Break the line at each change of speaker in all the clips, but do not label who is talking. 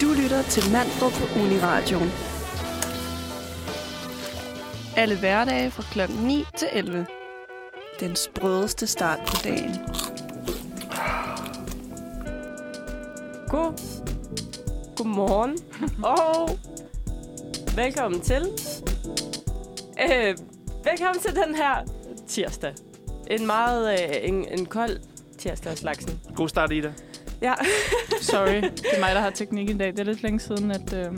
Du lytter til Mandrup på Uniradioen. Alle hverdage fra kl. 9 til 11. Den sprødeste start på dagen.
God. Godmorgen. og velkommen til. Øh, velkommen til den her tirsdag. En meget øh, en, en kold tirsdag slagsen.
God start, Ida.
Ja.
Sorry, det er mig, der har teknik i dag. Det er lidt længe siden, at, øh,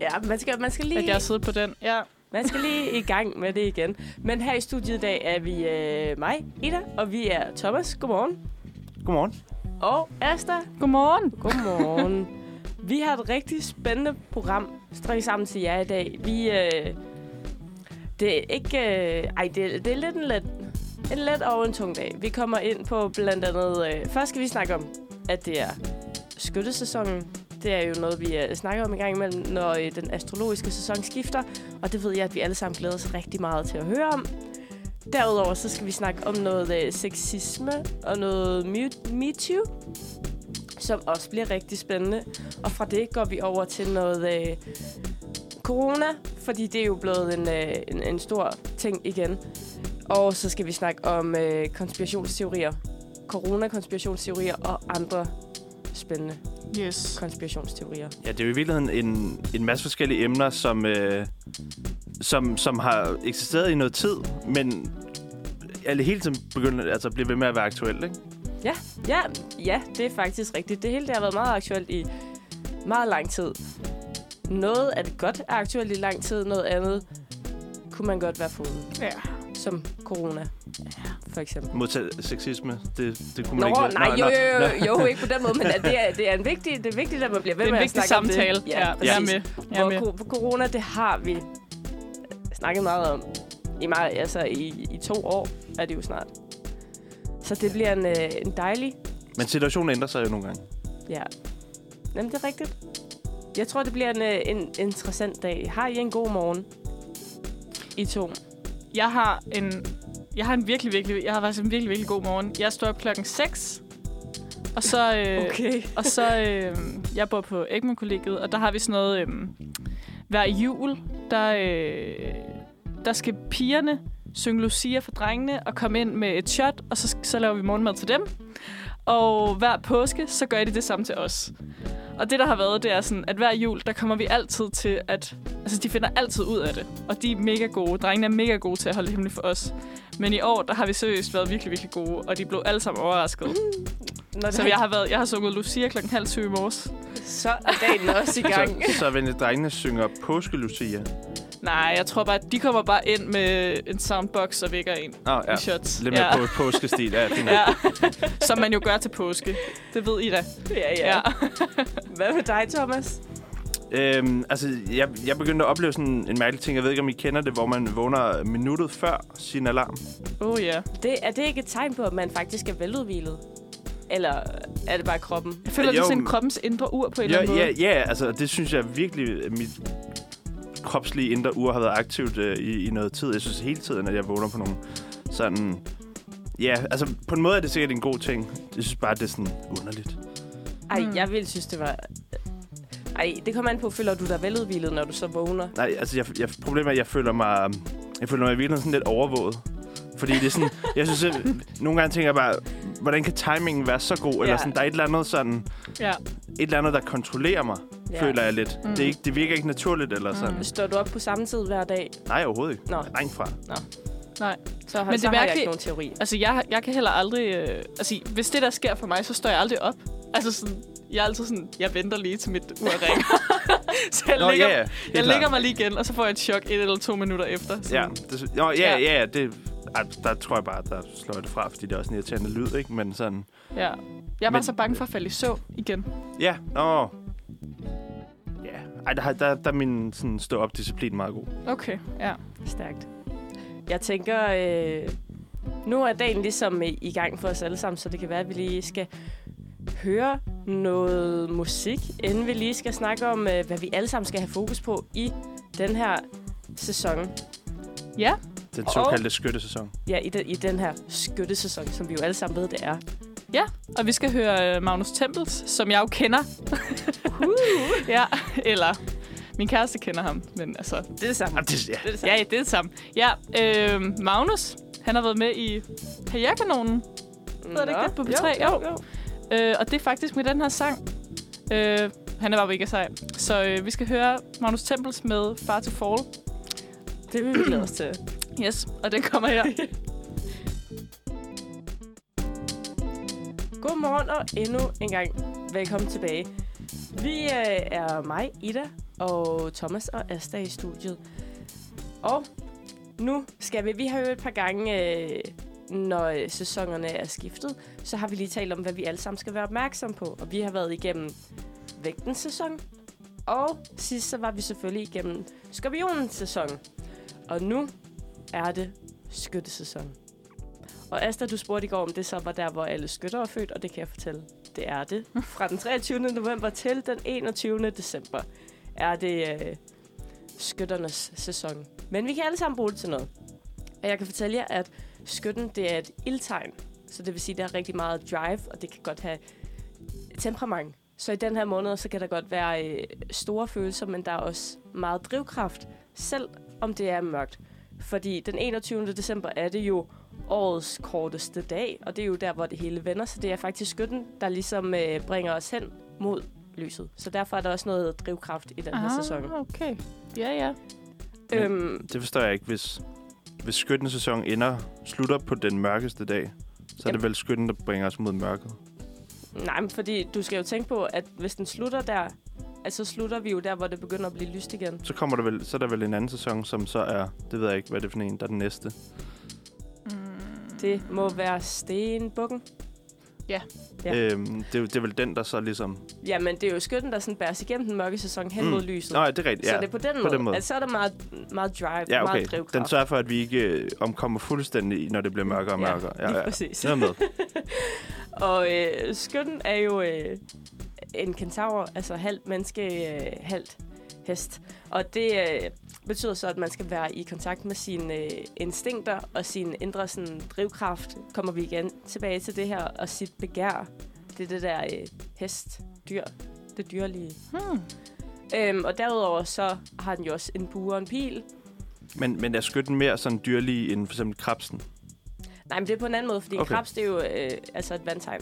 ja, man skal, man skal lige...
at jeg har siddet på den. Ja.
Man skal lige i gang med det igen. Men her i studiet i dag er vi øh, mig, Ida, og vi er Thomas. Godmorgen.
Godmorgen.
Og Asta.
Godmorgen.
Godmorgen. vi har et rigtig spændende program strikket sammen til jer i dag. Vi, øh, det er ikke... Øh, ej, det, det er lidt en let, en let og en tung dag. Vi kommer ind på blandt andet... Øh, først skal vi snakke om, at det er skyttesæsonen. Det er jo noget, vi uh, snakker om i gang imellem, når uh, den astrologiske sæson skifter. Og det ved jeg, at vi alle sammen glæder os rigtig meget til at høre om. Derudover så skal vi snakke om noget uh, sexisme og noget MeToo, som også bliver rigtig spændende. Og fra det går vi over til noget uh, corona, fordi det er jo blevet en, øh, en, en stor ting igen. Og så skal vi snakke om øh, konspirationsteorier, corona-konspirationsteorier og andre spændende
Yes.
konspirationsteorier.
Ja, det er jo i virkeligheden en, en masse forskellige emner, som, øh, som, som har eksisteret i noget tid, men alle hele tiden begynder, altså bliver ved med at være aktuelle, ikke?
Ja, ja, ja, det er faktisk rigtigt. Det hele det har været meget aktuelt i meget lang tid. Noget af det godt er aktuelt i lang tid, noget andet kunne man godt være foruden.
Ja.
Som corona, for eksempel.
Mod sexisme, det, det kunne man
Nå,
ikke...
nej, jo, jo, jo, jo, ikke på den måde, men det, er, det, er en vigtig, det er vigtigt, at man bliver ved
Det er
med
en
at
vigtig
snakke om
samtale.
det.
Ja, jeg er med. Jeg er
Hvor
med.
for corona, det har vi snakket meget om. I, meget, altså, i, i to år er det jo snart. Så det bliver en, øh, en dejlig...
Men situationen ændrer sig jo nogle gange.
Ja. Jamen, det er rigtigt. Jeg tror, det bliver en, øh, en interessant dag. Har I en god morgen? I to.
Jeg har en, jeg har en virkelig, virkelig, jeg har faktisk en virkelig, virkelig god morgen. Jeg står op klokken 6, og så, øh,
Okay.
og så øh, jeg bor på Egmont kollegiet og der har vi sådan noget, øh, hver jul, der, øh, der skal pigerne synge Lucia for drengene og komme ind med et shot, og så, så laver vi morgenmad til dem. Og hver påske, så gør de det samme til os. Og det, der har været, det er sådan, at hver jul, der kommer vi altid til at... Altså, de finder altid ud af det. Og de er mega gode. Drengene er mega gode til at holde det hemmeligt for os. Men i år, der har vi seriøst været virkelig, virkelig gode. Og de blev alle sammen overrasket.
Når
Så jeg har, været, jeg har sunget Lucia klokken halv syv i morges.
så er dagen også i gang.
Så, så drengene synger påske Lucia.
Nej, jeg tror bare, at de kommer bare ind med en soundbox og vækker en
Nå, ja.
i shots.
Lidt mere
ja.
på påskestil. Ja, fint.
ja. Som man jo gør til påske. Det ved I da.
ja, ja. Hvad med dig, Thomas?
Øhm, altså, jeg, jeg begyndte at opleve sådan en mærkelig ting. Jeg ved ikke, om I kender det, hvor man vågner minuttet før sin alarm.
Oh ja.
Det, er det ikke et tegn på, at man faktisk er veludvilet? Eller er det bare kroppen?
Jeg føler,
Jo,
det er sådan kroppens indre ur på en
Ja,
eller anden
ja,
måde.
ja, altså det synes jeg virkelig, mit kropslige indre ur har været aktivt øh, i, i noget tid. Jeg synes hele tiden, at jeg vågner på nogle sådan... Ja, altså på en måde er det sikkert en god ting. Jeg synes bare, det er sådan underligt.
Ej,
Mm.
jeg ville synes, det var... Ej, det kommer an på, føler du dig veludvilet, når du så vågner?
Nej, altså jeg, jeg, problemet er, at jeg føler mig... Jeg føler mig i virkeligheden sådan lidt overvåget. Fordi det er sådan... jeg synes, at, nogle gange tænker jeg bare, hvordan kan timingen være så god? Eller
Ja.
sådan, der er et eller andet sådan...
Ja.
Et eller andet, der kontrollerer mig, ja. føler jeg lidt.
Mm.
Det, er ikke, det virker ikke naturligt eller sådan.
Mm.
Står du op på samme tid hver dag?
Nej, overhovedet ikke.
Nå.
Langt fra.
Nej.
Så
Men det
så
er
har jeg ikke nogen teori.
Altså, jeg, jeg kan heller aldrig... Øh, altså, hvis det der sker for mig, så står jeg aldrig op. Altså, sådan, jeg er altid sådan... Jeg venter lige til mit ur ringer. så jeg,
Nå,
ligger,
ja, ja.
jeg lægger mig lige igen, og så får jeg et chok et eller to minutter efter. Sådan.
Ja, det, jo, ja,
Ja.
ja, ja, det, ej, der tror jeg bare, der slår jeg det fra, fordi det er også en irriterende lyd, ikke? Men sådan,
ja. Jeg er bare
Men-
så bange for at falde i søvn igen.
ja, nå. Ja, ej, der, har- der, der er min sådan, stå-op-disciplin meget god.
Okay, ja.
Stærkt. Jeg tænker, øh, nu er dagen ligesom i, i gang for os alle sammen, så det kan være, at vi lige skal høre noget musik, inden vi lige skal snakke om, øh, hvad vi alle sammen skal have fokus på i den her sæson.
Ja,
Den
Og-
såkaldte skyttesæson.
Ja, i, den, i den her skyttesæson, som vi jo alle sammen ved, det er.
Og vi skal høre øh, Magnus Tempels, som jeg jo kender. ja, eller min kæreste kender ham, men altså...
Det er det samme.
Jamen, det, ja.
Det er det samme.
Ja, ja, det er det samme. Ja, øh, Magnus, han har været med i Karrierekanonen, hedder det ikke det på P3?
Jo,
Jo.
jo, jo.
øh, og det er faktisk med den her sang. Øh, han er bare mega sej. Så øh, vi skal høre Magnus Tempels med Far to Fall.
Det vil vi glæde os til.
Yes, og den kommer her.
Godmorgen og endnu en gang velkommen tilbage. Vi øh, er mig, Ida, og Thomas og Asta i studiet. Og nu skal vi, vi har jo et par gange, øh, når sæsonerne er skiftet, så har vi lige talt om, hvad vi alle sammen skal være opmærksom på. Og vi har været igennem vægtens sæson, og sidst så var vi selvfølgelig igennem skorpionens sæson. Og nu er det skyttesæson. Og Asta, du spurgte i går, om det så var der, hvor alle skytter er født, og det kan jeg fortælle. Det er det. Fra den 23. november til den 21. december er det øh, skytternes sæson. Men vi kan alle sammen bruge det til noget. Og jeg kan fortælle jer, at skytten, det er et ildtegn. Så det vil sige, at der er rigtig meget drive, og det kan godt have temperament. Så i den her måned, så kan der godt være øh, store følelser, men der er også meget drivkraft, selv om det er mørkt. Fordi den 21. december er det jo årets korteste dag, og det er jo der, hvor det hele vender. Så det er faktisk skytten, der ligesom øh, bringer os hen mod lyset. Så derfor er der også noget drivkraft i den her sæson.
Ah, okay. Ja, ja.
Øhm,
det forstår jeg ikke. Hvis, hvis skyttens sæson ender, slutter på den mørkeste dag, så er det
Jamen.
vel skytten, der bringer os mod mørket.
nej, men fordi du skal jo tænke på, at hvis den slutter der, altså så slutter vi jo der, hvor det begynder at blive lyst igen.
Så kommer der vel, så er der vel en anden sæson, som så er, det ved jeg ikke, hvad det er for en, der er den næste.
Mm.
Det må være stenbukken. Ja.
Ja. Øhm, det, er det er vel den, der så ligesom...
Jamen, det er jo skytten, der sådan bærer sig igennem den mørke sæson hen
Mm.
mod lyset.
Nå, ja, det er rigtigt.
Så
Ja.
det er på den
på
måde.
den måde.
Altså, så er der meget, meget drive,
Ja, okay.
meget drivkraft.
Den sørger for, at vi ikke øh, omkommer fuldstændig, når det bliver mørkere og mørkere.
Ja, lige præcis.
Det er med.
Og øh, skytten er jo øh, en kentaur, altså halvt menneske, øh, halvt hest. Og det øh, betyder så, at man skal være i kontakt med sine øh, instinkter og sin indre sådan, drivkraft. Kommer vi igen tilbage til det her, og sit begær. Det er det der øh, hest, dyr, det dyrlige.
Hmm.
Øhm, og derudover så har den jo også en bue og en pil.
Men, men er skytten mere sådan dyrlig end for eksempel krabsen?
Nej, men det er på en anden måde, fordi okay. Krebs, det er jo øh, altså et vandtegn.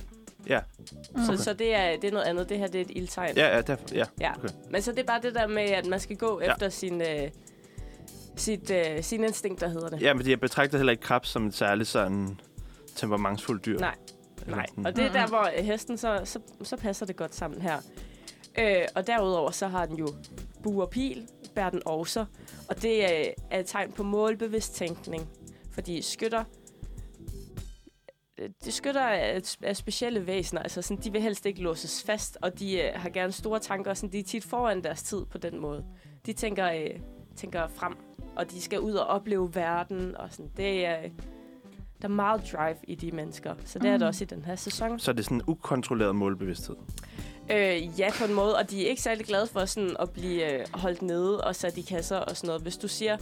Ja.
Så,
Okay.
så det, er, det er noget andet. Det her det er et ildtegn.
Ja, ja, derfor, ja.
Ja.
Okay.
Men så det er bare det der med, at man skal gå
Ja.
efter sin, øh, sit, øh, sin instinkt, der hedder det.
Ja, men jeg betragter heller ikke krebs som et særligt sådan temperamentsfuldt dyr.
Nej. Nej, og det er der, hvor øh, hesten, så, så, så passer det godt sammen her. Øh, og derudover, så har den jo bue og pil, bærer den også. Og det øh, er et tegn på målbevidst tænkning. Fordi skytter, øh, de skytter er, er specielle væsener. Altså sådan, de vil helst ikke låses fast, og de øh, har gerne store tanker. og Sådan, de er tit foran deres tid på den måde. De tænker, øh, tænker frem, og de skal ud og opleve verden. Og sådan. Det er, der er meget drive i de mennesker, så det er
Mm.
det også i den her sæson.
Så er det sådan en ukontrolleret målbevidsthed.
Øh, ja, på en måde, og de er ikke særlig glade for sådan at blive øh, holdt nede og sat i kasser og sådan noget. Hvis du siger,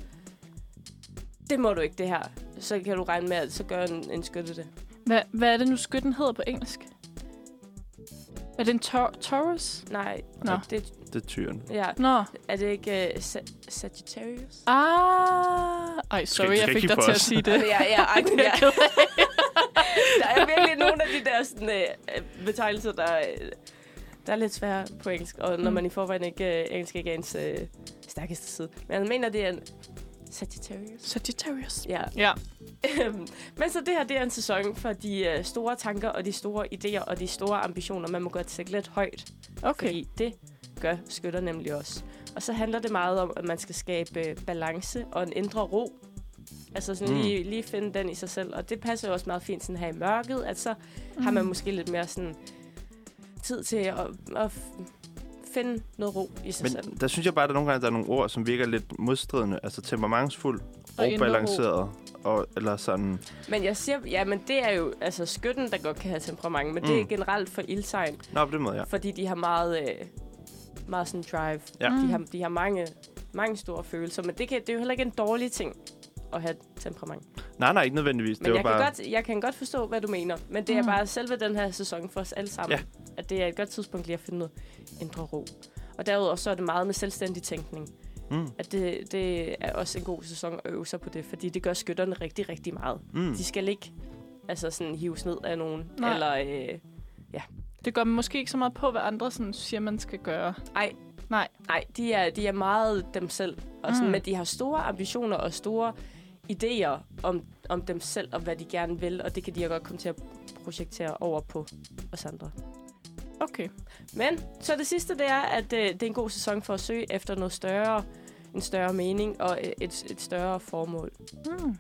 det må du ikke det her, så kan du regne med, at så gør en, en skytte det.
Hvad, hvad er det nu, skytten hedder på engelsk? Er det en tor- Taurus?
Nej,
Nå.
det,
Det er tyren.
ja,
Nå.
er det ikke uh, Sa- Sagittarius?
Ah. Ej, sorry,
skal
jeg
ikke
fik dig
for
til at
os.
sige det.
Ja, ja, ej, ja. Der er virkelig nogle af de der sådan, øh, betegnelser, der, øh, der er lidt svære på engelsk, og når
Mm.
man i forvejen ikke, øh, engelsk ikke er ens øh, stærkeste side. Men jeg mener, det er en Sagittarius.
Sagittarius.
Ja.
Ja.
Øhm, Men så det her, det er en sæson for de øh, store tanker og de store idéer og de store ambitioner. Man må godt sætte lidt højt,
Okay.
fordi det gør skytter nemlig også. Og så handler det meget om, at man skal skabe øh, balance og en indre ro. Altså sådan
Mm.
mm. lige, lige finde den i sig selv. Og det passer jo også meget fint sådan her i mørket, at så mm. har man måske lidt mere sådan tid til at, at finde noget ro i sig selv.
Men der synes jeg bare, at der nogle gange der er nogle ord, som virker lidt modstridende. Altså temperamentsfuld og, balanceret. Og, eller sådan...
Men jeg siger, ja, men det er jo altså skytten, der godt kan have temperament, men mm. det er
Mm.
generelt for ildtegn.
Nå, på den måde, ja.
fordi de har meget, øh, meget sådan drive.
Ja.
De har, de har mange, mange store følelser, men det, kan, det er jo heller ikke en dårlig ting at have temperament.
Nej, nej, ikke nødvendigvis.
Men
det var
jeg,
bare...
kan godt, jeg kan godt forstå, hvad du mener. Men det er
Mm.
bare selve den her sæson for os alle sammen.
Ja.
At det er et godt tidspunkt lige at finde noget indre ro. Og derudover så er det meget med selvstændig tænkning.
Mm,
At det, det er også en god sæson at øve sig på det, fordi det gør skytterne rigtig, rigtig meget.
mm.
De skal ikke altså sådan hives ned af nogen.
Nej.
Eller, øh,
Det går måske ikke så meget på, hvad andre sådan, siger, man skal gøre.
ej,
Nej.
nej, de er, de er meget dem selv. Og sådan,
Mm.
Men de har store ambitioner og store idéer om, om dem selv, og hvad de gerne vil. Og det kan de jo godt komme til at projektere over på os andre.
Okay.
Men så det sidste, det er, at øh, det er en god sæson for at søge efter noget større, en større mening og øh, et, et større formål.
Mm.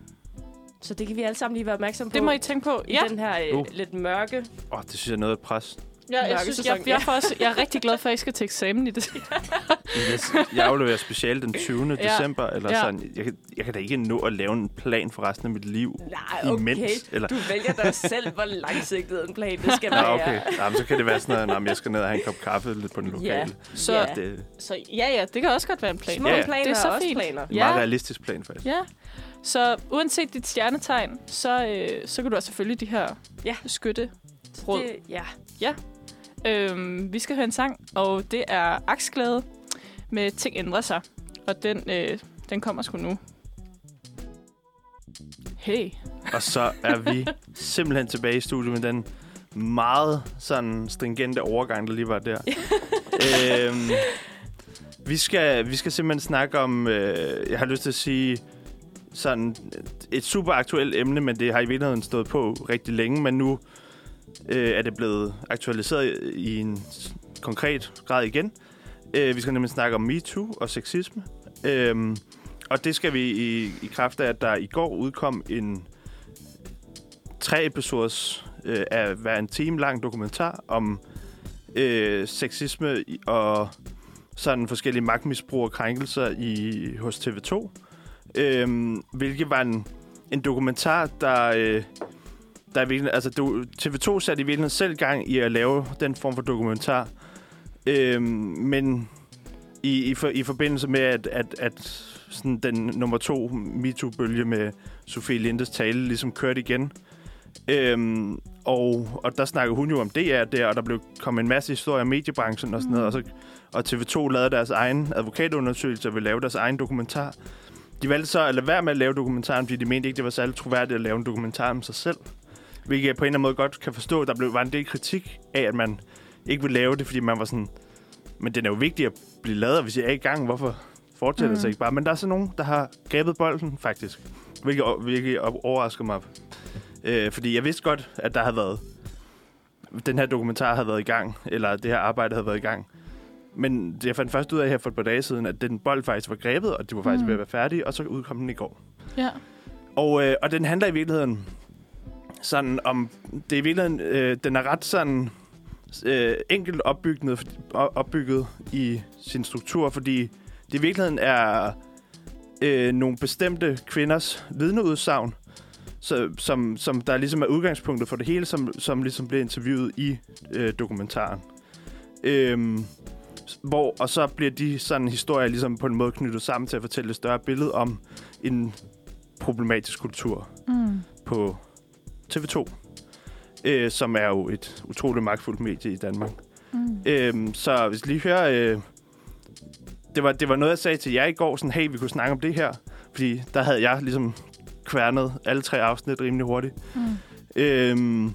Så det kan vi alle sammen lige være opmærksom på
Det må I tænke på.
i
Ja,
den her øh,
Uh.
lidt mørke.
Åh, oh, det synes jeg er noget af et pres.
Ja jeg, synes,
sæson,
jeg, jeg, får også, jeg er rigtig glad for, at I skal til eksamen i det.
Jeg, afleverer specielt den 20.
Ja.
december, eller
Ja.
sådan. Jeg, kan- jeg kan da ikke nå at lave en plan for resten af mit liv.
Nej,
Imens,
okay.
eller-
Du vælger dig selv, hvor langsigtet en plan det skal være.
okay. Jamen, så kan det være sådan noget, "Nå, men jeg skal ned og have en kop kaffe lidt på den lokale.
Så,
Ja.
Det
så ja, ja, det kan også godt være en plan.
Små
Ja,
ja,
ja.
planer
Det er så
også
fint.
planer.
er en
Ja.
meget realistisk plan, faktisk.
Ja. Så uanset dit stjernetegn, så, øh, så kan du også følge de her
Ja.
skytte. Råd.
Det, ja.
Øhm, vi skal høre en sang, og det er Aksglæde med Ting ændrer sig. Og den, øh, den kommer sgu nu. Hey.
Og så er vi simpelthen tilbage i studiet med den meget sådan stringente overgang, der lige var der. øhm, vi, skal, vi skal simpelthen snakke om, øh, jeg har lyst til at sige, sådan et super aktuelt emne, men det har i virkeligheden stået på rigtig længe, men nu øh, er det blevet aktualiseret i en konkret grad igen. Øh, vi skal nemlig snakke om MeToo og sexisme. Øh, og det skal vi i, i kraft af, at der i går udkom en tre episoders øh, af hver en time lang dokumentar om øh, sexisme og sådan forskellige magtmisbrug og krænkelser i, hos TV2. Øh, hvilket var en, en dokumentar, der... Øh, der er virkelig, altså, du, TV2 satte i virkeligheden selv gang i at lave den form for dokumentar. Øhm, men i, i, for, i forbindelse med, at, at, at sådan den nummer to MeToo-bølge med Sofie Lindes tale ligesom kørte igen. Øhm, og, og der snakkede hun jo om DR der, og der blev kom en masse historier om mediebranchen og sådan noget. Og, så, og TV2 lavede deres egen advokatundersøgelse og ville lave deres egen dokumentar. De valgte så at lade være med at lave dokumentaren, fordi de mente ikke, det var særlig troværdigt at lave en dokumentar om sig selv. Hvilket jeg på en eller anden måde godt kan forstå. Der blev, var en del kritik af, at man ikke ville lave det, fordi man var sådan... Men den er jo vigtig at blive lavet, og hvis jeg er i gang, hvorfor fortsætter det
Mm.
sig ikke bare? Men der er så nogen, der har grebet bolden, faktisk. Hvilket virkelig overrasker mig. Øh, fordi jeg vidste godt, at der havde været... Den her dokumentar havde været i gang, eller det her arbejde havde været i gang. Men jeg fandt først ud af her for et par dage siden, at den bold faktisk var grebet, og det var faktisk
Mm.
ved at være færdig, og så udkom den i går.
Ja.
Og, øh, og den handler i virkeligheden sådan om... Det er i virkeligheden... Øh, den er ret sådan øh, enkelt opbygget, opbygget i sin struktur, fordi det i virkeligheden er øh, nogle bestemte kvinders vidneudsagn, så, som, som der ligesom er udgangspunktet for det hele, som, som ligesom bliver interviewet i øh, dokumentaren. Øhm, hvor, og så bliver de sådan historier ligesom på en måde knyttet sammen til at fortælle et større billede om en problematisk kultur
Mm.
på TV2, øh, som er jo et utroligt magtfuldt medie i Danmark.
Mm.
Øhm, så hvis lige hører... Øh, det, var, det var noget, jeg sagde til jer i går, sådan, hey, vi kunne snakke om det her. Fordi der havde jeg ligesom kværnet alle tre afsnit rimelig hurtigt.
Mm.
Øhm,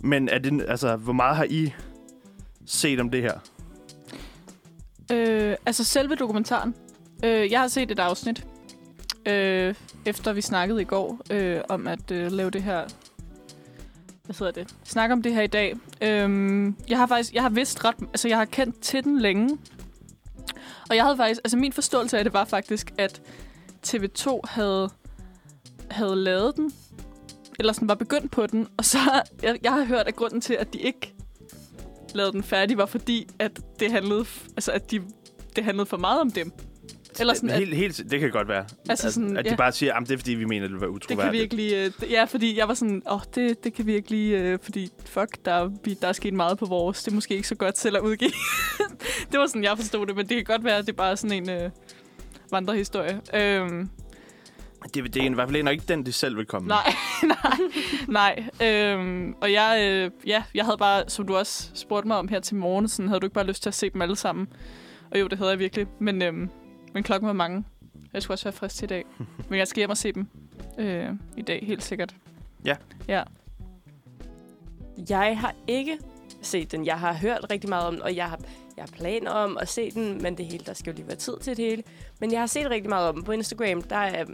men er det, altså, hvor meget har I set om det her?
Øh, altså selve dokumentaren. Øh, jeg har set et afsnit, øh, efter vi snakkede i går øh, om at øh, lave det her. Hvad hedder det? Snakke om det her i dag. Øhm, jeg har faktisk, jeg har vidst ret, altså jeg har kendt til den længe. Og jeg havde faktisk, altså min forståelse af det var faktisk, at TV2 havde, havde lavet den, eller sådan var begyndt på den, og så, jeg, jeg har hørt, at grunden til, at de ikke lavede den færdig, var fordi, at det handlede, altså at de, det handlede for meget om dem. Eller sådan, at,
helt, helt, det kan godt være.
Altså
at,
sådan,
at de
ja.
bare siger, at det er fordi, vi mener, det vil være
det
utroværdigt.
kan vi ikke lige... Øh, det- ja, fordi jeg var sådan, åh, oh, det, det kan vi ikke lige... Øh, fordi, fuck, der, er- vi, der er sket meget på vores. Det er måske ikke så godt selv at udgive. det var sådan, jeg forstod det, men det kan godt være, at det er bare sådan en øh, vandrehistorie. Øhm,
DVD'en, i hvert fald nok ikke den, de selv vil komme.
Nej, nej, nej. Øhm, og jeg, øh, ja, jeg havde bare, som du også spurgte mig om her til morgen, sådan, havde du ikke bare lyst til at se dem alle sammen? Og jo, det havde jeg virkelig. Men, øhm, men klokken var mange. Jeg skulle også være frisk til i dag. men jeg skal hjem og se dem øh, i dag, helt sikkert.
Ja.
Ja.
Jeg har ikke set den. Jeg har hørt rigtig meget om den, og jeg har, jeg har planer om at se den, men det hele, der skal jo lige være tid til det hele. Men jeg har set rigtig meget om den. På Instagram, der er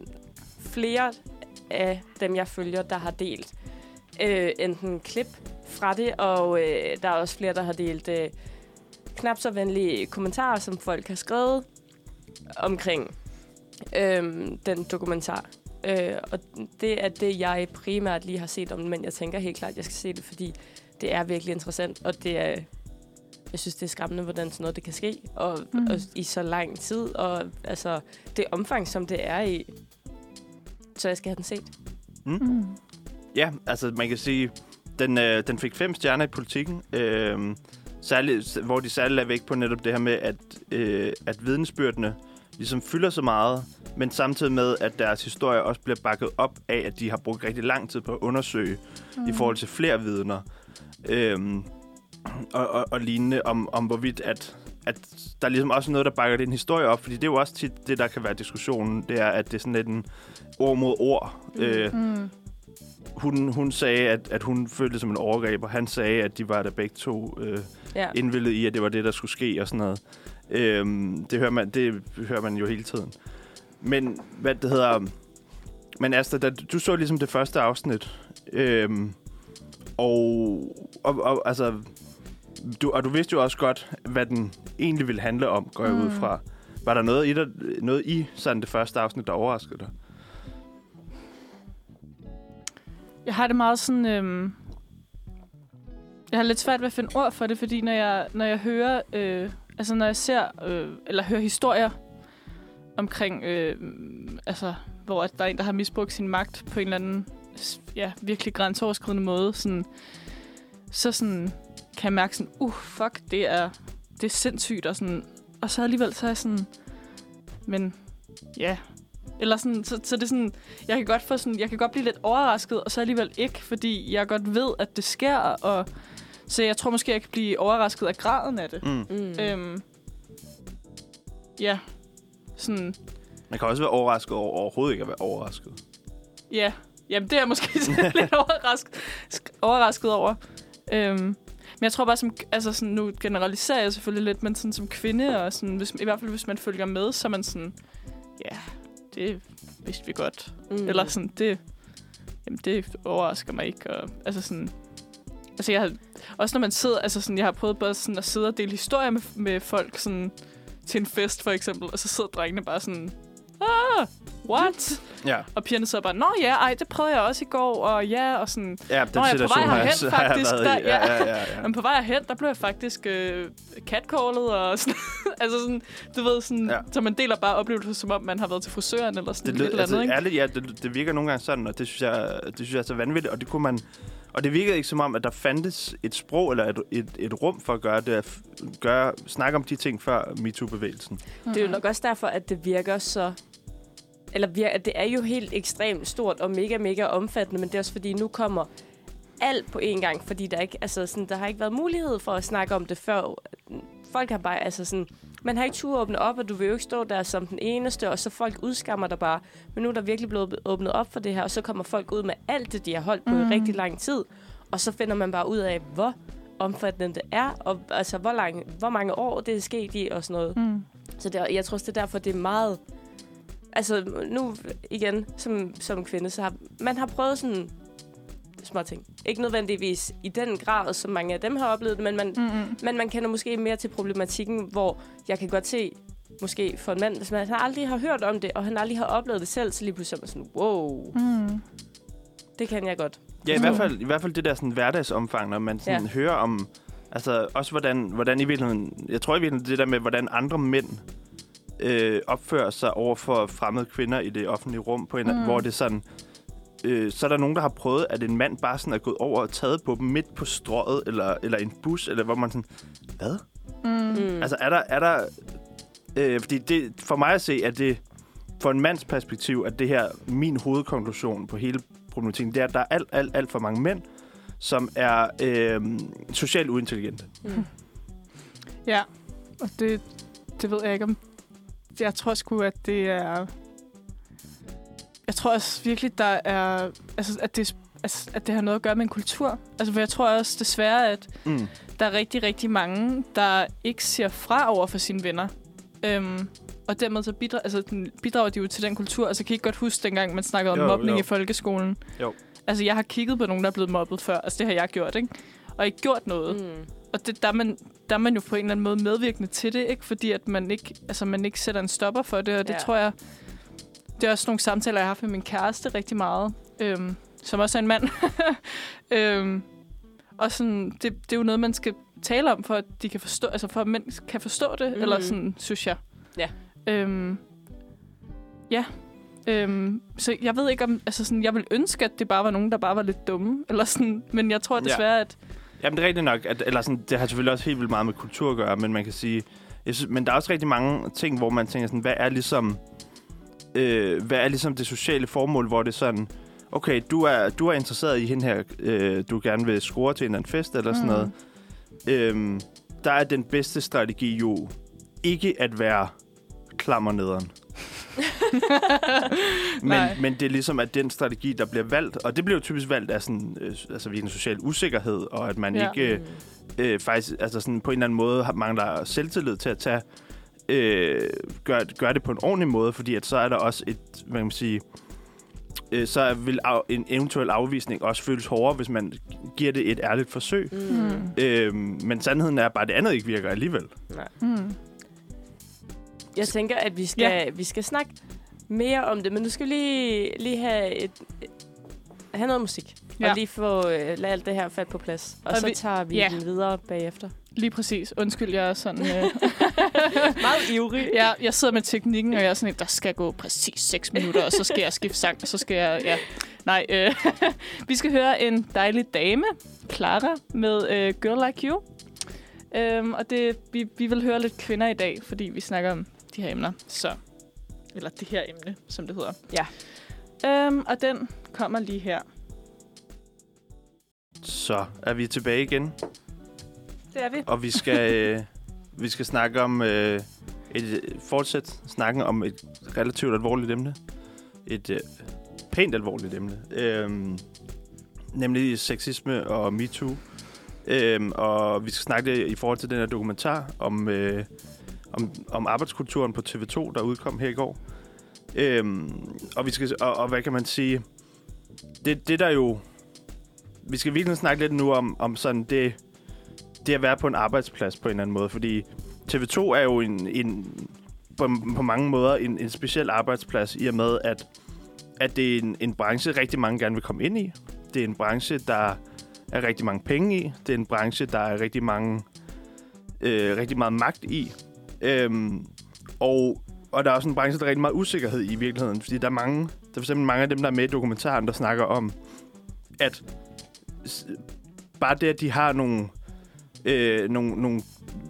flere af dem, jeg følger, der har delt øh, enten klip fra det, og øh, der er også flere, der har delt øh, knap så venlige kommentarer, som folk har skrevet omkring øh, den dokumentar. Øh, og det er det, jeg primært lige har set om den, men jeg tænker helt klart, at jeg skal se det, fordi det er virkelig interessant, og det er, jeg synes, det er skræmmende, hvordan sådan noget det kan ske, og,
Mm.
mm. og i så lang tid, og altså, det omfang, som det er i. Så jeg skal have den set.
Mm.
Ja, altså man kan sige, den, øh, den fik fem stjerner i politikken, øh, særligt, hvor de særligt lagde vægt på netop det her med, at, øh, at vidensbyrdene ligesom fylder så meget, men samtidig med, at deres historie også bliver bakket op af, at de har brugt rigtig lang tid på at undersøge mm. i forhold til flere vidner. Øhm, og, og, og lignende om, om hvorvidt, at, at der er ligesom også noget, der bakker den historie op, fordi det er jo også tit det, der kan være diskussionen, det er, at det er sådan lidt en ord mod ord. Øh,
Mm.
Hun, hun sagde, at, at hun følte det som en overgreb, og han sagde, at de var der begge to øh,
Ja.
indvildet i, at det var det, der skulle ske og sådan noget. Øhm, det, hører man, det hører man jo hele tiden. Men hvad det hedder... Men Asta, da, du så ligesom det første afsnit, øhm, og, og, og altså, du, og du vidste jo også godt, hvad den egentlig ville handle om, går jeg mm. ud fra. Var der noget i, der, noget i sådan det første afsnit, der overraskede dig?
Jeg har det meget sådan... Øhm, jeg har lidt svært ved at finde ord for det, fordi når jeg, når jeg hører... Øh, altså når jeg ser... Øh, eller hører historier omkring... Øh, altså, hvor der er en, der har misbrugt sin magt på en eller anden... Ja, virkelig grænseoverskridende måde. Sådan, så sådan, kan jeg mærke sådan... Uh, fuck, det er, det er sindssygt. Og, sådan, og så alligevel så er jeg sådan... Men ja, eller sådan, så, så det er sådan, jeg kan godt få sådan, jeg kan godt blive lidt overrasket, og så alligevel ikke, fordi jeg godt ved, at det sker, og så jeg tror måske, jeg kan blive overrasket af graden af det.
Mm.
Mm.
Øhm, ja, sådan,
Man kan også være overrasket over overhovedet ikke at være overrasket.
ja, jamen det er jeg måske lidt overrasket, sk- overrasket over. Øhm, men jeg tror bare, som, altså sådan, nu generaliserer jeg selvfølgelig lidt, men sådan som kvinde, og sådan, hvis, i hvert fald hvis man følger med, så er man sådan, ja, det vidste vi godt.
Mm.
Eller sådan, det, jamen det overrasker mig ikke. Og, altså sådan, altså jeg har, også når man sidder, altså sådan, jeg har prøvet bare sådan at sidde og dele historier med, med folk sådan, til en fest for eksempel, og så sidder drengene bare sådan, ah, what?
Ja,
og pigerne sidder bare, nå ja, ej, det prøvede jeg også i går, og ja, og sådan,
ja den
Nå, jeg er på vej
har jeg,
herhen,
har jeg
faktisk.
i.
Der- ja.
Ja, ja, ja, ja.
men på vej hen, der blev jeg faktisk øh, catcallet, og sådan, altså sådan, du ved, sådan,
Ja.
så man deler bare oplevelser, som om man har været til frisøren, eller sådan
Det, lød,
et eller andet,
altså,
ikke?
ærligt, ja, det, det virker nogle gange sådan, og det synes jeg, det synes jeg er så vanvittigt, og det kunne man... Og det virkede ikke som om, at der fandtes et sprog eller et, et, et rum for at gøre det, at gøre, snakke om de ting før MeToo-bevægelsen.
Det er jo nok også derfor, at det virker så... Eller virker, det er jo helt ekstremt stort og mega, mega omfattende, men det er også fordi, nu kommer alt på én gang, fordi der ikke, altså sådan, der har ikke været mulighed for at snakke om det før. Folk har bare, altså sådan, man har ikke tur åbne op, og du vil jo ikke stå der som den eneste, og så folk udskammer dig bare. Men nu er der virkelig blevet åbnet op for det her, og så kommer folk ud med alt det, de har holdt på. Mm. i rigtig lang tid, og så finder man bare ud af, hvor omfattende det er, og altså, hvor, lang, hvor mange år det er sket i, og sådan noget.
Mm.
Så det, jeg tror også, det er derfor, det er meget... Altså, nu igen, som, som kvinde, så har man har prøvet sådan små ting. Ikke nødvendigvis i den grad, som mange af dem har oplevet det, men man,
Mm-mm.
men man kender måske mere til problematikken, hvor jeg kan godt se, måske for en mand, hvis man aldrig har hørt om det, og han aldrig har oplevet det selv, så lige pludselig er man sådan, wow,
Mm.
det kan jeg godt.
Ja, i hvert fald, i hvert fald det der sådan hverdagsomfang, når man sådan
Ja.
hører om... Altså også hvordan, hvordan i virkeligheden... Jeg tror i virkeligheden det der med, hvordan andre mænd øh, opfører sig over for fremmede kvinder i det offentlige rum, på en, mm. Hvor det er sådan... Øh, så er der nogen, der har prøvet, at en mand bare sådan er gået over og taget på dem midt på strøget, eller, eller en bus, eller hvor man sådan... Hvad?
Mm.
Mm.
Altså, er der... Er der øh, fordi det, for mig at se, at det for en mands perspektiv, at det her, min hovedkonklusion på hele problematikken, det er, at der er alt, alt, alt for mange mænd, som er øh, socialt uintelligente.
Mm.
Ja, og det, det ved jeg ikke om... Jeg tror sgu, at det er... Jeg tror også virkelig, der er... Altså, at det, altså, at det har noget at gøre med en kultur. Altså, for jeg tror også desværre, at
Mm.
der er rigtig, rigtig mange, der ikke siger fra over for sine venner. Øhm, og dermed så bidrager, altså, den- bidrager de jo til den kultur. Altså, kan I ikke godt huske, dengang man snakkede om
Jo,
mobning
jo.
i folkeskolen?
Jo.
Altså, jeg har kigget på nogen, der er blevet mobbet før. Altså, det har jeg gjort, ikke? Og ikke gjort noget. Mm. Og det, der, er man, der er man jo på en eller anden måde medvirkende til det, ikke? Fordi at man ikke, altså, man ikke sætter en stopper for det. Og det
Ja.
tror jeg... Det er også nogle samtaler, jeg har haft med min kæreste rigtig meget. Øhm, som også er en mand. øhm, og sådan, det, det er jo noget, man skal tale om, for at de kan forstå, altså for at mænd kan forstå det, mm. eller sådan, synes jeg.
Ja.
Øhm, ja. Øhm, så jeg ved ikke om, altså sådan, jeg vil ønske, at det bare var nogen, der bare var lidt dumme, eller sådan, men jeg tror
Ja.
desværre, at
Jamen, det er rigtigt nok. At, eller sådan, det har selvfølgelig også helt vildt meget med kultur at gøre, men man kan sige... Jeg synes, men der er også rigtig mange ting, hvor man tænker sådan, hvad er ligesom... Øh, hvad er ligesom det sociale formål, hvor det er sådan... Okay, du er, du er interesseret i hende her, øh, du gerne vil score til en eller anden fest eller sådan
Mm.
noget. Øhm, der er den bedste strategi jo ikke at være klammer nederen. men, men det er ligesom, at den strategi, der bliver valgt, og det bliver jo typisk valgt af sådan, øh, altså virkelig social usikkerhed, og at man
Ja.
ikke øh, faktisk altså sådan på en eller anden måde har mangler selvtillid til at tage øh, gør, gør det på en ordentlig måde, fordi at så er der også et, hvad kan man sige, øh, så vil af, en eventuel afvisning også føles hårdere, hvis man giver det et ærligt forsøg.
Mm.
Mm.
Øh, men sandheden er bare, at det andet ikke virker alligevel.
Nej.
Mm.
Jeg tænker, at vi skal, ja. vi skal snakke mere om det, men nu skal vi lige, lige have, et, have noget musik. Ja.
Ja.
Og lige få øh, alt det her fat på plads. Og,
Og
så
vi-
tager vi
ja.
den videre bagefter.
Lige præcis. Undskyld, jeg er sådan... Øh,
Meget ivrig.
jeg, jeg sidder med teknikken, og jeg er sådan, der skal gå præcis 6 minutter, og så skal jeg skifte sang, og så skal jeg... Ja. Nej, øh, vi skal høre en dejlig dame, Clara, med øh, Girl Like You. Øhm, og det, vi, vi vil høre lidt kvinder i dag, fordi vi snakker om de her emner. Så, eller det her emne, som det hedder.
Ja.
Øhm, og den kommer lige her.
Så er vi tilbage igen,
Det er vi.
og vi skal, øh, vi skal snakke om øh, et, fortsæt snakken om et relativt alvorligt emne. Et øh, pænt alvorligt emne. Øhm, nemlig sexisme og MeToo. Øhm, og vi skal snakke det i forhold til den her dokumentar om, øh, om, om arbejdskulturen på TV2, der udkom her i går. Øhm, og, vi skal, og, og hvad kan man sige? Det, det der jo... Vi skal virkelig snakke lidt nu om, om sådan det, det at være på en arbejdsplads på en eller anden måde, fordi TV2 er jo en, en på, på mange måder en, en speciel arbejdsplads i og med, at, at det er en, en branche, rigtig mange gerne vil komme ind i. Det er en branche, der er rigtig mange penge i. Det er en branche, der er rigtig mange øh, rigtig meget magt i. Øhm, og, og der er også en branche, der er rigtig meget usikkerhed i virkeligheden, fordi der er mange, der er for eksempel mange af dem, der er med i dokumentaren, der snakker om, at bare det, at de har nogle, øh, nogle, nogle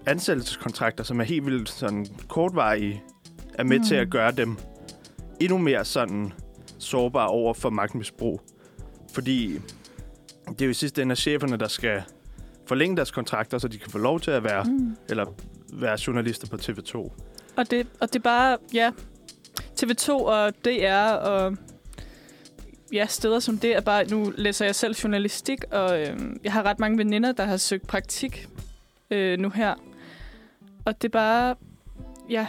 ansættelseskontrakter, som er helt vildt sådan kortvarige, er med mm.
Mm.
til at gøre dem endnu mere sådan sårbare over for magtmisbrug. Fordi det er jo i sidste ende cheferne, der skal forlænge deres kontrakter, så de kan få lov til at være, mm.
Mm.
eller være journalister på TV2.
Og det, og det er bare, ja, TV2 og DR og ja, steder som det er bare, nu læser jeg selv journalistik, og øh, jeg har ret mange veninder, der har søgt praktik øh, nu her. Og det er bare, ja,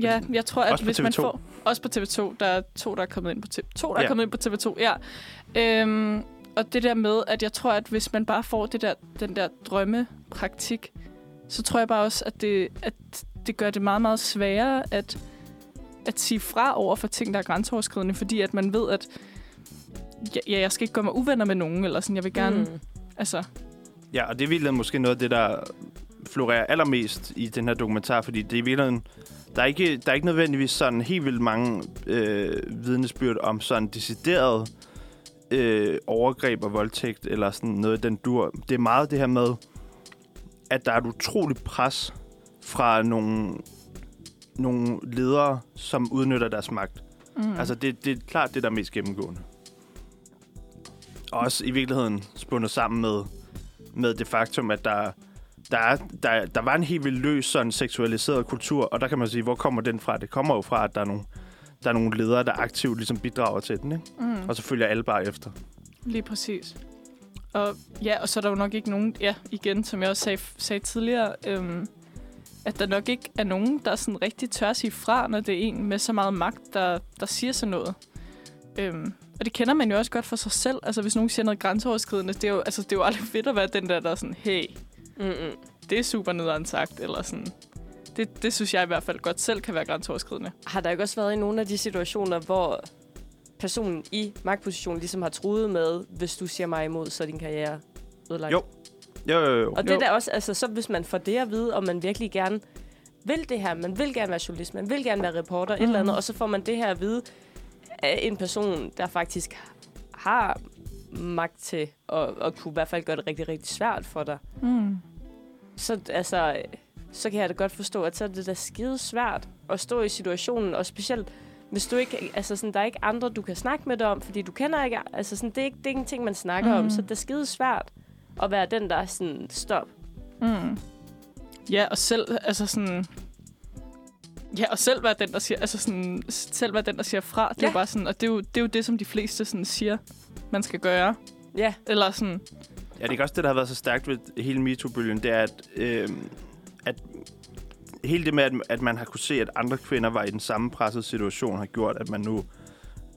ja jeg tror, at hvis man
TV2?
får... Også på TV2. Der er to, der er kommet ind på TV2. To, der
Ja.
er kommet ind på TV2, ja. Øhm, og det der med, at jeg tror, at hvis man bare får det der, den der drømmepraktik, så tror jeg bare også, at det, at det gør det meget, meget sværere at, at sige fra over for ting, der er grænseoverskridende, fordi at man ved, at ja, jeg skal ikke gå mig uvenner med nogen, eller sådan, jeg vil gerne, mm. Altså,
Ja, og det er virkelig måske noget af det, der florerer allermest i den her dokumentar, fordi det er i virkeligheden, der er ikke, der er ikke nødvendigvis sådan helt vildt mange øh, vidnesbyrd om sådan decideret øh, overgreb og voldtægt, eller sådan noget, den dur. Det er meget det her med, at der er et utroligt pres fra nogle, nogle ledere, som udnytter deres magt.
Mm.
Altså, det, det er klart det, der er mest gennemgående. Og også i virkeligheden spundet sammen med, med det faktum, at der, der, er, der, der var en helt vildt løs sådan seksualiseret kultur, og der kan man sige, hvor kommer den fra? Det kommer jo fra, at der er nogle, der er nogle ledere, der aktivt ligesom bidrager til den, ikke?
Mm.
Og så følger alle bare efter.
Lige præcis. Og ja, og så er der jo nok ikke nogen, ja, igen, som jeg også sagde, sagde tidligere, øhm, at der nok ikke er nogen, der sådan rigtig tør sige fra, når det er en med så meget magt, der, der siger sådan noget. Øhm, og det kender man jo også godt for sig selv. Altså, hvis nogen siger noget grænseoverskridende, det er jo, altså, det er jo aldrig fedt at være den der, der er sådan, hey,
Mm-mm.
det er super nederen sagt, eller sådan. Det, det synes jeg i hvert fald godt selv kan være grænseoverskridende.
Har der ikke også været i nogle af de situationer, hvor personen i magtpositionen ligesom har truet med, hvis du siger mig imod, så er din karriere ødelagt?
Jo. Jo, jo, jo.
Og det
Jo.
der også, altså så hvis man får det at vide, og man virkelig gerne vil det her, man vil gerne være journalist, man vil gerne være reporter, mm. et eller andet,
Mhm.
og så får man det her at vide af en person, der faktisk har magt til at, at kunne i hvert fald gøre det rigtig, rigtig svært for dig.
Mm.
Så, altså, så kan jeg da godt forstå, at så er det da skide svært at stå i situationen, og specielt hvis du ikke, altså sådan, der er ikke andre, du kan snakke med dig om, fordi du kender ikke, altså sådan, det er ikke, det er ikke en ting, man snakker mm. om, så det er skide svært at være den, der er sådan, stop.
Mm. Ja, og selv, altså sådan... Ja, og selv være den, der siger, altså sådan, selv være den, der siger fra. Det er
Ja.
jo bare sådan, og det er jo, det er jo det, som de fleste sådan siger, man skal gøre.
Ja,
Eller sådan,
Ja, det er ikke også det, der har været så stærkt ved hele MeToo-bølgen, det er, at, øh, at hele det med, at, at man har kunne se, at andre kvinder var i den samme pressede situation, har gjort, at man nu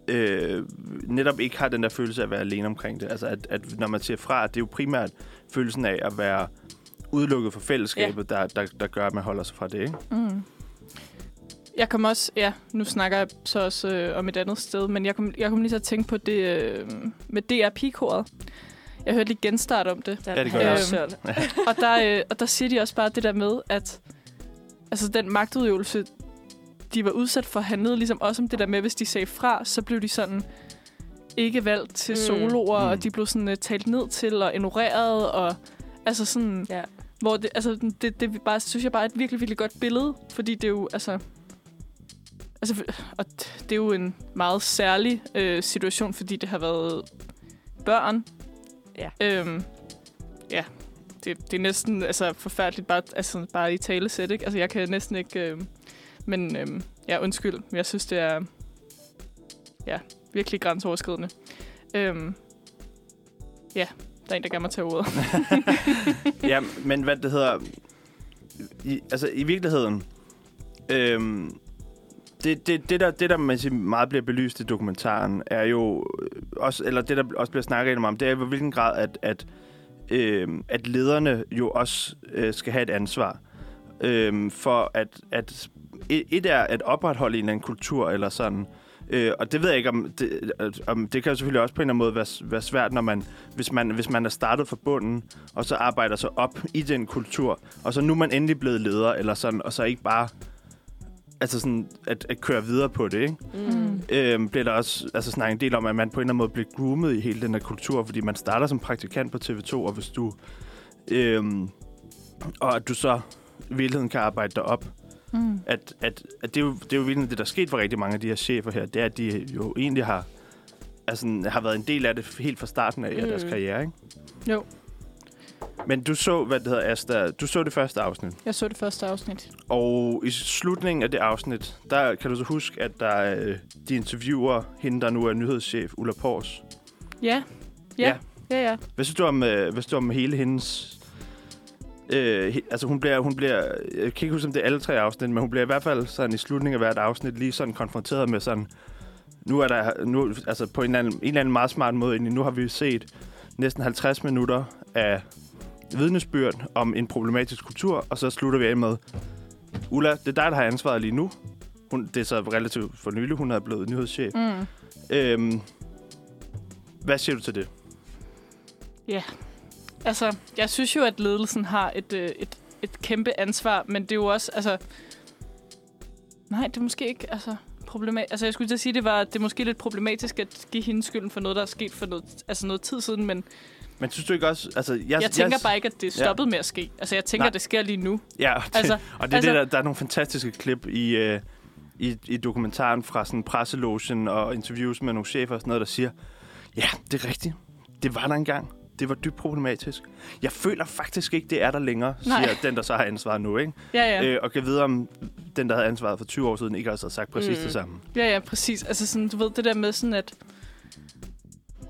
øh, netop ikke har den der følelse af at være alene omkring det. Altså, at, at når man siger fra, at det er jo primært følelsen af at være udelukket fra fællesskabet, ja. der, der, der gør, at man holder sig fra det, ikke?
mm. Jeg kom også, ja, nu snakker jeg så også øh, om et andet sted, men jeg kom, jeg kom lige til at tænke på det øh, med DR Pigekoret. Jeg hørte lige genstart om det.
Ja, det gør
jeg
jeg.
også
og, der, øh, og der siger de også bare det der med, at altså, den magtudøvelse, de var udsat for, handlede ligesom også om det der med, hvis de sagde fra, så blev de sådan ikke valgt til
Mm.
soloer,
Mm.
og de blev sådan uh, talt ned til og ignoreret, og altså sådan,
Ja.
hvor det, altså, det, det bare, synes jeg bare er et virkelig, virkelig godt billede, fordi det er jo, altså, altså og det er jo en meget særlig øh, situation, fordi det har været børn.
Ja.
Øhm, ja, det, det er næsten altså, forfærdeligt bare, altså, bare i tale sæt, ikke? Altså, jeg kan næsten ikke... Øh, men øh, ja, undskyld. men Jeg synes, det er ja, virkelig grænseoverskridende. Øh, ja, der er en, der gerne må tage ordet.
ja, men hvad det hedder... I, altså, i virkeligheden... Øh, det, det, det, der, det, der man siger, meget bliver belyst i dokumentaren, er jo øh, også, eller det, der også bliver snakket om, det er, i hvilken grad, at, at, øhm, at lederne jo også øh, skal have et ansvar øh, for at, at e, et, er at opretholde en eller anden kultur eller sådan, Øh, og det ved jeg ikke, om det, øh, om det kan jo selvfølgelig også på en eller anden måde være, være svært, når man, hvis, man, hvis man er startet fra bunden, og så arbejder sig op i den kultur, og så nu er man endelig blevet leder, eller sådan, og så ikke bare altså sådan, at, at køre videre på det, ikke?
Mm.
Øhm, bliver der også altså, snakket en del om, at man på en eller anden måde bliver groomet i hele den her kultur, fordi man starter som praktikant på TV2, og hvis du... Øhm, og at du så i virkeligheden kan arbejde dig op.
Mm.
At, at, at det, er jo, det er jo virkelig det, der er sket for rigtig mange af de her chefer her, det er, at de jo egentlig har, altså, har været en del af det helt fra starten af, mm. deres karriere, ikke?
Jo.
Men du så, hvad det hedder, Asta, du så det første afsnit.
Jeg så det første afsnit.
Og i slutningen af det afsnit, der kan du så huske, at der øh, de interviewer hende, der nu er nyhedschef, Ulla Pors.
Ja. Ja. Ja, ja.
Hvad synes du om, øh, hvad synes du om hele hendes... Øh, he, altså hun bliver, hun bliver, jeg kan ikke huske, om det er alle tre afsnit, men hun bliver i hvert fald sådan i slutningen af hvert afsnit lige sådan konfronteret med sådan, nu er der, nu, altså på en eller, anden, en eller anden meget smart måde, nu har vi set næsten 50 minutter af vidnesbyrd om en problematisk kultur, og så slutter vi af med, Ulla, det er dig, der har ansvaret lige nu. Hun, det er så relativt for nylig, hun er blevet nyhedschef.
Mm.
Øhm, hvad siger du til det?
Altså, jeg synes jo, at ledelsen har et, øh, et, et kæmpe ansvar, men det er jo også, altså... Nej, det er måske ikke, altså... Problematisk. Altså, jeg skulle til at sige, det var det er måske lidt problematisk at give hende skylden for noget, der er sket for noget, altså noget tid siden, men
Men synes du ikke også... Altså, jeg,
jeg, jeg tænker bare ikke, at det er
Ja.
stoppet med at ske. Altså, jeg tænker,
Nej.
at det sker lige nu.
Ja, og det,
Altså,
og det er
altså-
det, der, der er nogle fantastiske klip i, øh, i, i dokumentaren fra sådan presselogen og interviews med nogle chefer og sådan noget, der siger, ja, det er rigtigt. Det var der engang. Det var dybt problematisk. Jeg føler faktisk ikke, det er der længere,
Nej.
siger den, der så har ansvaret nu. Ikke?
Ja, ja.
Øh, og kan vide, om den, der havde ansvaret for 20 år siden, ikke også havde sagt præcis
Mm.
det samme.
Ja, ja, præcis. Altså sådan, du ved, det der med sådan, at...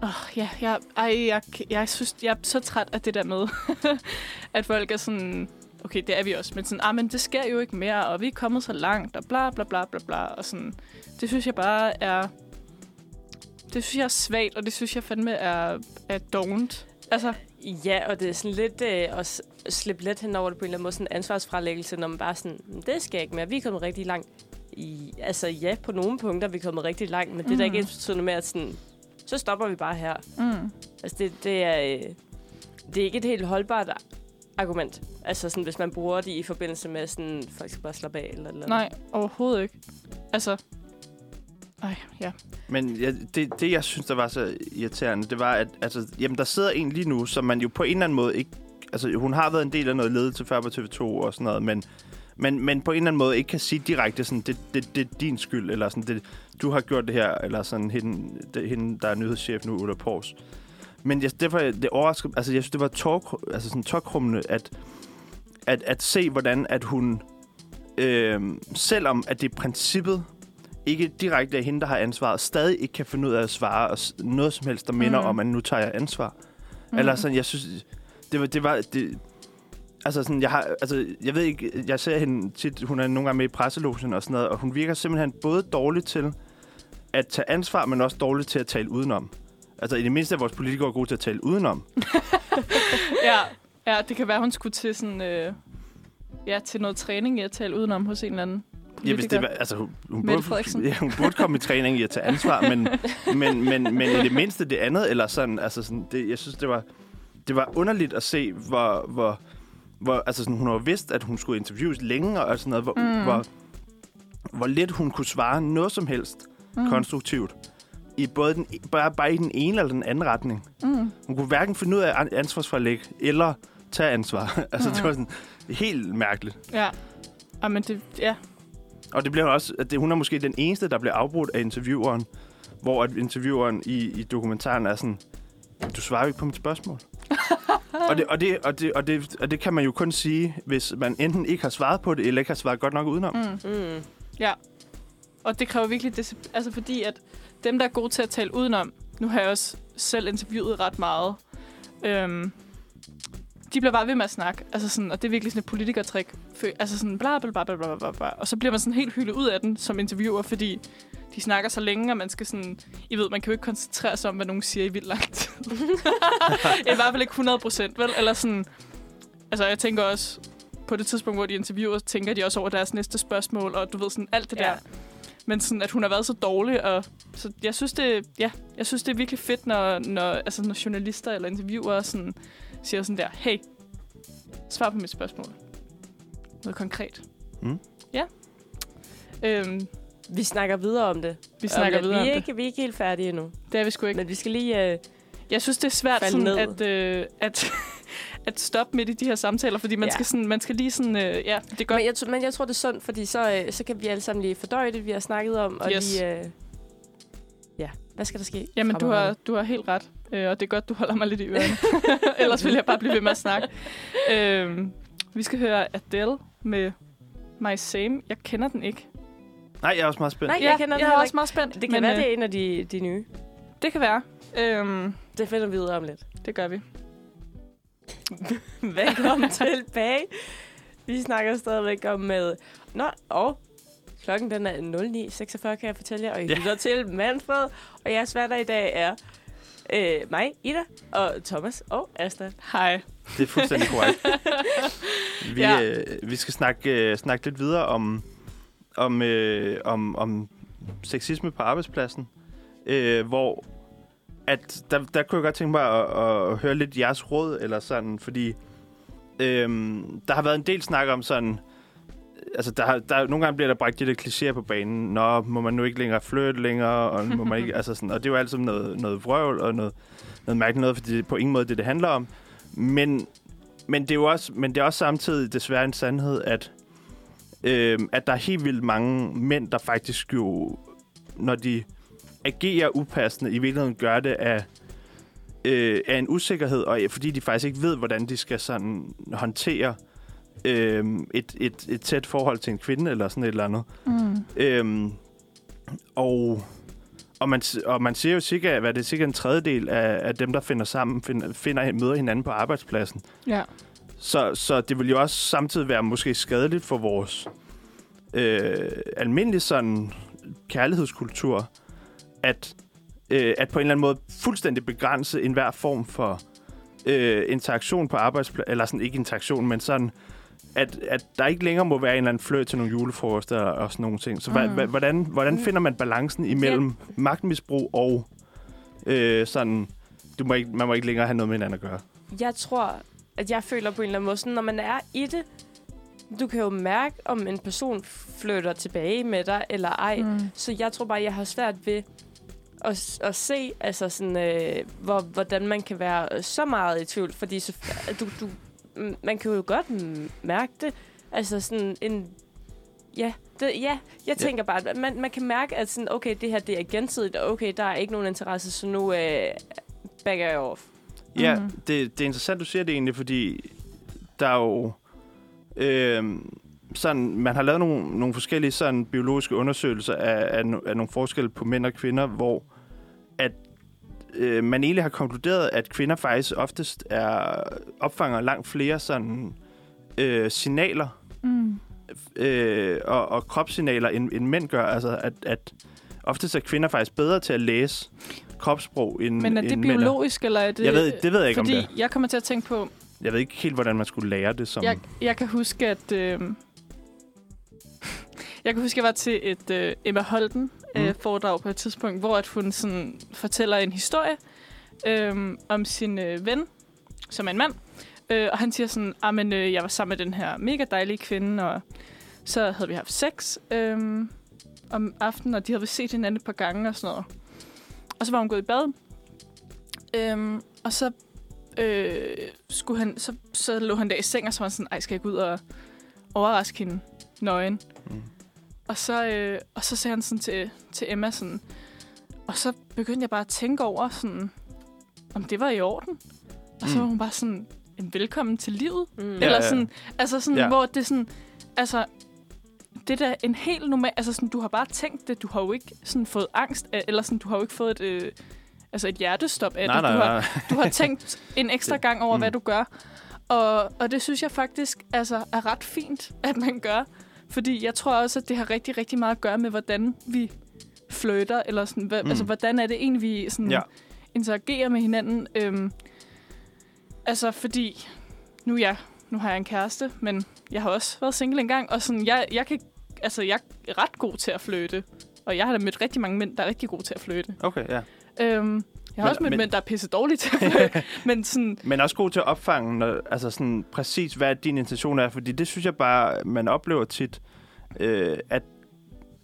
Oh, ja, jeg, ej, jeg, jeg synes, jeg er så træt af det der med, at folk er sådan... Okay, det er vi også, men sådan, ah, men det sker jo ikke mere, og vi er kommet så langt, og bla, bla, bla, bla, bla, og sådan. Det synes jeg bare er... Det synes jeg er svagt, og det synes jeg fandme er, er dovent. Altså,
Ja, og det er sådan lidt øh, at slippe lidt hen over det på en eller anden måde, sådan en ansvarsfralæggelse, når man bare sådan, "Mm, det skal ikke mere, vi er kommet rigtig langt. I, altså ja, på nogle punkter er vi kommet rigtig langt, men det er da
Mm.
ikke ens med, at sådan, så stopper vi bare her.
mm,
Altså det, det er... Øh, det er ikke et helt holdbart argument. Altså sådan, hvis man bruger det i forbindelse med sådan, folk skal bare slappe af eller eller
nej, overhovedet ikke. Altså, ej, ja.
Men ja, det, det, jeg synes, der var så irriterende, det var, at altså, jamen, der sidder en lige nu, som man jo på en eller anden måde ikke... Altså, hun har været en del af noget ledelse før på TV2 og sådan noget, men, men, men på en eller anden måde ikke kan sige direkte sådan, det, det, det er din skyld, eller sådan, det, du har gjort det her, eller sådan, hende, det, hende der er nyhedschef nu, Ulla Pors. Men jeg, derfor, det overrasker, altså, jeg synes, det var tår, altså, sådan tårkrummende, at, at, at se, hvordan at hun, øh, selvom at det i princippet ikke direkte er hende, der har ansvaret, stadig ikke kan finde ud af at svare og noget som helst, der minder
Mm.
om, at nu tager jeg ansvar.
Mm.
Eller sådan, jeg synes, det var, det var, det, altså sådan, jeg har, altså, jeg ved ikke, jeg ser hende tit, hun er nogle gange med i presselogen og sådan noget, og hun virker simpelthen både dårlig til at tage ansvar, men også dårlig til at tale udenom. Altså, i det mindste er vores politikere gode til at tale udenom.
ja, ja, det kan være, hun skulle til sådan... Øh, ja, til noget træning i at tale udenom hos en eller anden
Ja, hvis det var, altså, hun, hun, burde, ja, hun burde komme i træning i at tage ansvar, men, men, men, men i det mindste det andet, eller sådan, altså sådan, det, jeg synes, det var, det var underligt at se, hvor, hvor, hvor altså sådan, hun har vidst, at hun skulle interviews længe, og sådan noget, hvor,
Mm.
mm. hvor, hvor lidt hun kunne svare noget som helst
Mm.
mm. konstruktivt. I både den, bare, bare i den ene eller den anden retning.
Mm.
Hun kunne hverken finde ud af an- ansvarsforlæg, eller tage ansvar. altså, det var sådan helt mærkeligt.
Ja. Ah, men det, ja.
Og det bliver også, at det, hun er måske den eneste, der bliver afbrudt af intervieweren, hvor at intervieweren i, i dokumentaren er sådan, du svarer jo ikke på mit spørgsmål. Og, det, og, det, og, det, og, det, og det kan man jo kun sige, hvis man enten ikke har svaret på det, eller ikke har svaret godt nok udenom. Mm.
Mm. Ja. Og det kræver virkelig... Discipl- altså fordi, at dem, der er gode til at tale udenom... Nu har jeg også selv interviewet ret meget. Øhm, de bliver bare ved med at snakke. Altså sådan, og det er virkelig sådan et politikertrik. Altså sådan bla bla bla bla bla bla. Og så bliver man sådan helt hyldet ud af den som interviewer, fordi de snakker så længe, og man skal sådan... I ved, man kan jo ikke koncentrere sig om, hvad nogen siger i vildt lang tid. I hvert fald ikke 100 procent, vel? Eller sådan... Altså, jeg tænker også, på det tidspunkt, hvor de interviewer, tænker de også over deres næste spørgsmål, og du ved sådan alt det
Ja.
der. Men sådan, at hun har været så dårlig, og så jeg synes, det, ja, jeg synes, det er virkelig fedt, når, når, altså, når journalister eller interviewere sådan, siger sådan der, hey, svar på mit spørgsmål. Noget konkret.
Mm.
Ja. Øhm,
Vi snakker videre om det.
vi snakker
om
videre
vi
om
er
det.
ikke, Vi er ikke helt færdige endnu.
Det er vi sgu ikke.
Men vi skal lige... Øh,
Jeg synes, det er svært sådan,
ned.
at, øh, at, at stoppe midt i de her samtaler, fordi man,
Ja.
skal, sådan, man skal lige sådan, øh, ja, det er godt.
men, jeg, men jeg tror, det er sundt, fordi så, øh, så kan vi alle sammen lige fordøje det, vi har snakket om. Og
Yes.
lige... Øh, ja, hvad skal der ske?
Jamen, du har, du har helt ret. Øh, og det er godt, du holder mig lidt i ørerne. Ellers vil jeg bare blive ved med at snakke. Øh, vi skal høre Adele med My Same. Jeg kender den ikke.
Nej, jeg er også meget spændt.
Nej, jeg kender den
jeg er også meget spændt.
Det kan
men,
være,
øh,
det er en af de, de nye.
det kan være. Øh,
Det finder vi ud af om lidt.
det gør vi.
Velkommen tilbage. Vi snakker stadigvæk om med... Nå, og klokken den er 09.46, kan jeg fortælle jer. Og I
Ja.
lytter til Manfred. Og jeres værter i dag er øh, mig, Ida, og Thomas og Asta.
Hej.
Det er fuldstændig korrekt. Vi,
Ja.
øh, vi skal snakke, øh, snakke lidt videre om, om, øh, om, om sexisme på arbejdspladsen, øh, hvor at der, der kunne jeg godt tænke mig at, at høre lidt jeres råd, eller sådan, fordi øh, der har været en del snak om sådan, altså der, der nogle gange bliver der bragt de der klichéer på banen, nå, må man nu ikke længere flytte længere, og, må man ikke, altså sådan, og det er jo altid noget, noget vrøvl og noget, noget mærkeligt noget, fordi det er på ingen måde det, det handler om. Men, men, det er jo også, men det er også samtidig desværre en sandhed, at, øh, at der er helt vildt mange mænd, der faktisk jo, når de agerer upassende, i virkeligheden gør det af, øh, af en usikkerhed, og fordi de faktisk ikke ved, hvordan de skal sådan håndtere øh, et, et, et tæt forhold til en kvinde, eller sådan et eller andet.
Mm.
Øhm, og, og, man, og man ser jo cirka, hvad det er, cirka en tredjedel af, af dem, der finder sammen, finder, finder, møder hinanden på arbejdspladsen.
Ja.
Så, så det vil jo også samtidig være måske skadeligt for vores øh, almindelige sådan kærlighedskultur, at, øh, at på en eller anden måde fuldstændig begrænse enhver form for øh, interaktion på arbejdspladsen, eller sådan ikke interaktion, men sådan, at, at der ikke længere må være en eller anden fløjt til nogle julefrokoster og sådan nogle ting. Så
Mm.
mm. hvordan, hvordan finder man balancen imellem magtmisbrug og øh, sådan, du må ikke, man må ikke længere have noget med hinanden at gøre?
Jeg tror, at jeg føler på en eller anden måde, sådan, når man er i det, du kan jo mærke, om en person flytter tilbage med dig, eller ej.
Mm.
Så jeg tror bare, jeg har svært ved at, at se, altså sådan, øh, hvor, hvordan man kan være så meget i tvivl. Fordi så, du, du, mm, man kan jo godt mm, mærke det. Altså sådan en... Ja, det, ja jeg
Ja.
tænker bare, at man, man kan mærke, at sådan, okay, det her det er gensidigt, og okay, der er ikke nogen interesse, så nu øh, backer jeg off.
Ja,
Mhm.
det, det er interessant, du siger det egentlig, fordi der er jo... Øh, sådan, man har lavet nogle, nogle forskellige sådan, biologiske undersøgelser af, af, af nogle forskelle på mænd og kvinder, hvor at øh, man egentlig har konkluderet, at kvinder faktisk oftest er opfanger langt flere sådan, øh, signaler
Mm.
øh, og, og kropssignaler, end, end mænd gør. Altså, at, at oftest er kvinder faktisk bedre til at læse kropssprog, end
Men er det
end mænd
biologisk, eller er det...
Jeg ved, det ved jeg ikke,
Fordi
om det er.
jeg kommer til at tænke på,
Jeg ved ikke helt, hvordan man skulle lære det som...
jeg, jeg kan huske, at... Øh, jeg kan huske, jeg var til et øh, Emma Holden øh,
Mm.
foredrag på et tidspunkt, hvor at hun sådan fortæller en historie øh, om sin øh, ven, som er en mand. Øh, og han siger sådan, at øh, jeg var sammen med den her mega dejlige kvinde, og så havde vi haft sex øh, om aftenen, og de havde set hinanden et par gange og sådan noget. Og så var hun gået i bad. Øhm, og så, øh, skulle han, så, så lå han der i seng, og så var han sådan, ej, skal jeg gå ud og overraske hende nøgen?
Mm.
Og så, øh, og så sagde han sådan til, til Emma sådan, og så begyndte jeg bare at tænke over sådan, om det var i orden. Og så
Mm.
var hun bare sådan, "Jamen, velkommen til livet.
Mm.
Ja,
Ja,
Eller
ja.
sådan, altså sådan,
Ja.
hvor det sådan, altså, det er da en helt normal, altså sådan, du har bare tænkt det, du har jo ikke sådan fået angst af, eller sådan, du har jo ikke fået et, øh, altså et hjertestop af
nej,
det.
nej,
du, har,
nej.
du har tænkt en ekstra gang over,
mm.
hvad du gør. Og, og det synes jeg faktisk altså, er ret fint, at man gør. Fordi jeg tror også, at det har rigtig, rigtig meget at gøre med, hvordan vi flirter, eller sådan, hvad,
Mm.
mm. altså, hvordan er det egentlig, vi sådan,
ja.
interagerer med hinanden. Øhm, altså, fordi nu, ja, nu har jeg en kæreste, men jeg har også været single engang, og sådan, jeg, jeg, kan, altså, jeg er ret god til at flytte. Og jeg har da mødt rigtig mange mænd, der er rigtig gode til at flytte.
Okay, ja.
Øhm, jeg har
Men-
også mødt
men-
mænd, der er pisse dårlige til men sådan,
Men også god til at opfange, når, altså sådan præcis, hvad din intention er. Fordi det synes jeg bare, man oplever tit, øh, at,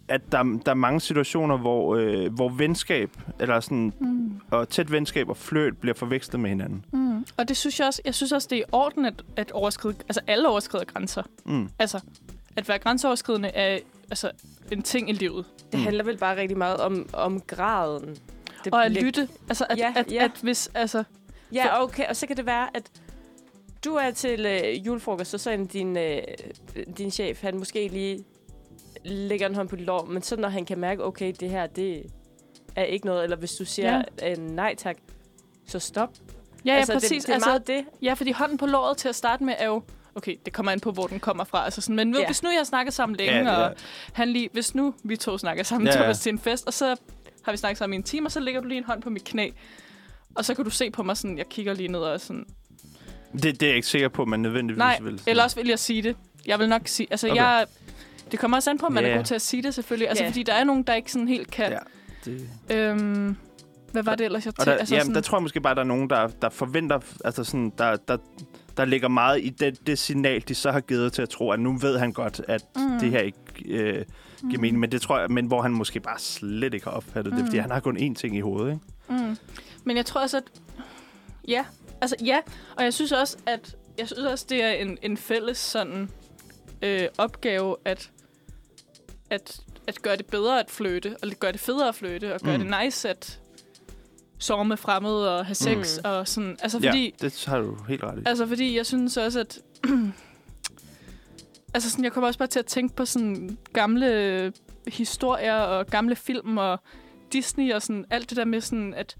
at der, der er mange situationer, hvor, øh, hvor venskab, eller sådan,
mm,
og tæt venskab og fløjt bliver forvekslet med hinanden.
mm. Og det synes jeg også, jeg synes også, det er i orden, at, at overskride, altså alle overskrider grænser.
Mm.
Altså, at være grænseoverskridende er altså, en ting i livet.
Det handler vel bare rigtig meget om, om graden. Det
Og at
bliver-
lytte. Altså, at,
Ja,
at,
ja.
at hvis, altså,
Ja, okay. Og så kan det være, at du er til øh, julefrokost, og så er din, øh, din chef, han måske lige lægger en hånd på dit lår, men så når han kan mærke, okay, det her, det er ikke noget, eller hvis du siger ja. øh, nej tak, så stop.
ja, ja,
altså,
præcis.
Det, det er
altså,
meget det.
Ja, fordi hånden på låret til at starte med er jo... Okay, det kommer an på, hvor den kommer fra. Altså sådan, men
Ja.
hvis nu jeg har snakket sammen længe,
Ja,
og han lige... Hvis nu vi to snakker sammen,
ja.
ja. til en fest, og så har vi snakket sammen i en time, og så lægger du lige en hånd på mit knæ. Og så kan du se på mig sådan, jeg kigger lige ned og sådan...
Det, det er jeg ikke sikker på, man nødvendigvis
Nej,
vil.
eller også vil jeg sige det. Jeg vil nok sige... Altså,
Okay.
jeg... Det kommer også an på, om man
Ja.
er god til at sige det, selvfølgelig. Altså,
Ja.
fordi der er nogen, der ikke sådan helt kan...
Ja. Det.
Øhm, hvad var det ellers, jeg til?
der,
altså,
jamen,
sådan,
der tror jeg måske bare, der er nogen, der, der forventer, altså sådan, der, der, der ligger meget i det, det signal, de så har givet til at tro, at nu ved han godt, at mm. det her ikke øh, giver
Mm.
mening. Men det tror jeg, men hvor han måske bare slet ikke har opfattet det,
Mm.
fordi han har kun én ting i hovedet, ikke?
Mm. Men jeg tror også, at... Ja, altså ja. Og jeg synes også, at jeg synes også, det er en, en fælles sådan øh, opgave at, at, at gøre det bedre at flytte, og gøre det federe at flytte, og gøre
Mm.
mm. det nice at sove med fremmede og have sex,
Mm.
og sådan. Altså
Ja,
fordi,
det har du helt ret i.
Altså, fordi jeg synes også, at... altså, sådan, jeg kommer også bare til at tænke på sådan gamle historier og gamle film og Disney og sådan alt det der med sådan, at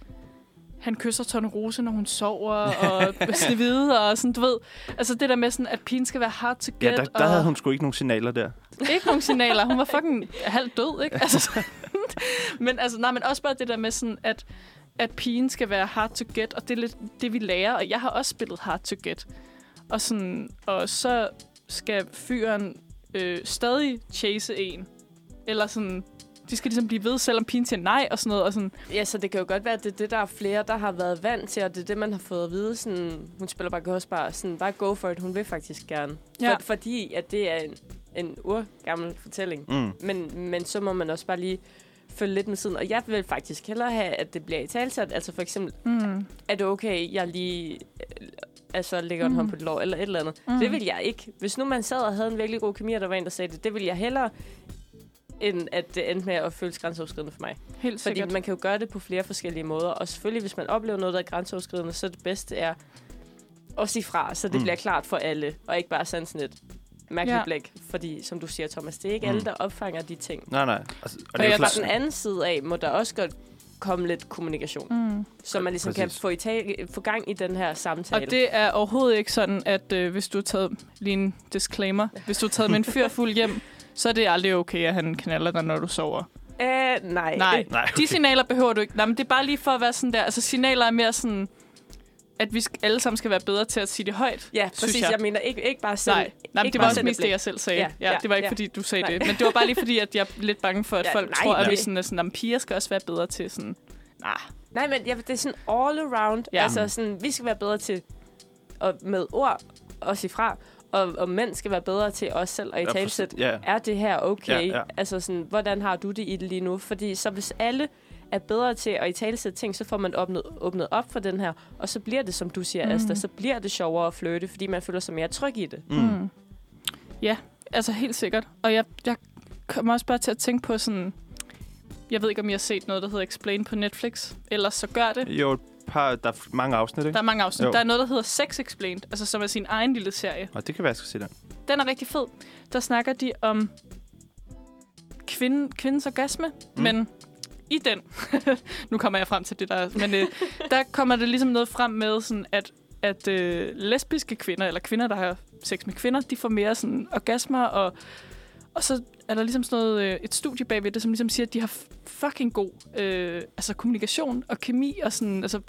han kysser Tornerose, når hun sover, og Snevide, og sådan, du ved. Altså det der med sådan, at pigen skal være hard to get.
Ja, der, der
og
havde hun sgu ikke nogen signaler der.
Ikke nogen signaler. Hun var fucking halvt død, ikke? Altså, sådan. men, altså, nej, men også bare det der med sådan, at, at pigen skal være hard to get, og det er lidt det, vi lærer. Og jeg har også spillet hard to get. Og, sådan, og så skal fyren øh, stadig chase en. Eller sådan, de skal ligesom blive ved, selvom pigen siger nej og sådan noget. Og sådan,
Ja, så det kan jo godt være, at det er det, der er flere, der har været vant til, og det er det, man har fået at vide. Sådan, hun spiller bare også bare, sådan, bare go for it. Hun vil faktisk gerne.
Ja.
For, fordi at det er en, en urgammel fortælling.
Mm.
Men, men så må man også bare lige følge lidt med siden. Og jeg vil faktisk hellere have, at det bliver i talsat. Altså for eksempel,
mm,
er det okay, jeg lige altså, lægger en
Mm.
hånd på det lår, eller et eller andet.
mm.
Det vil jeg ikke. Hvis nu man sad og havde en virkelig god kemi, og der var en, der sagde det, det vil jeg hellere, end at det endte med at føles grænseoverskridende for mig.
Helt
Fordi
sikkert.
man kan jo gøre det på flere forskellige måder. Og selvfølgelig, hvis man oplever noget, der er grænseoverskridende, så det bedste er at sige fra, så det
Mm.
mm. bliver klart for alle, og ikke bare sende sådan et mærkeligt
Ja.
blik. Fordi, som du siger, Thomas, det er ikke
Mm.
alle, der opfanger de ting.
Nej, nej. Altså, og
Og
det er
jeg
jo
fra den anden side af, må der også godt komme lidt kommunikation.
Mm.
Så man ligesom
Præcis.
kan få, i tale, få gang i den her samtale.
Og det er overhovedet ikke sådan, at øh, hvis du har taget, lige en disclaimer, hvis du har taget med en fyr fuld hjem, så er det aldrig okay, at han knaller dig, når du sover.
Øh, nej.
Nej,
Nej,
de signaler behøver du ikke. Nej, men det er bare lige for at være sådan der. Altså signaler er mere sådan, at vi alle sammen skal være bedre til at sige det højt.
Ja,
synes
præcis.
jeg.
Jeg mener ikke, ikke bare selv.
Nej, nej det var også mest
et
det, jeg selv sagde.
Ja,
Ja,
ja,
det var ikke,
ja.
fordi du sagde
Nej.
det. Men det var bare lige fordi, at jeg er lidt bange for, at
Ja,
folk
nej,
tror, at
nej.
vi sådan er sådan, at piger skal også være bedre til sådan... Nah,
Nej, men ja, det er sådan all around.
Ja.
Altså sådan, vi skal være bedre til at med ord at sige fra, og, og mænd skal være bedre til os selv at i talsæt.
ja.
Er det her okay?
Ja, ja.
Altså sådan, hvordan har du det i det lige nu? Fordi så hvis alle er bedre til at i talsætte ting, så får man åbnet, åbnet op for den her, og så bliver det, som du siger,
Mm.
Asta, så bliver det sjovere at flytte, fordi man føler sig mere tryg i det.
Mm.
Mm. Ja, altså helt sikkert. Og jeg, jeg kommer også bare til at tænke på sådan... Jeg ved ikke, om I har set noget, der hedder Explain på Netflix. Ellers så gør det.
Jo, et par, der er mange afsnit, ikke?
Der er mange afsnit.
Jo.
Der er noget, der hedder Sex Explained, altså som er sin egen lille serie.
Og det kan være, jeg skal se den.
Den er rigtig fed. Der snakker de om kvinde, kvindens orgasme,
mm.
men i den, nu kommer jeg frem til det der, men øh, der kommer det ligesom noget frem med, sådan at, at øh, lesbiske kvinder, eller kvinder, der har sex med kvinder, de får mere sådan orgasmer, og, og så er der ligesom sådan noget, øh, et studie bagved det, som ligesom siger, at de har fucking god øh, altså kommunikation og kemi, og sådan, altså,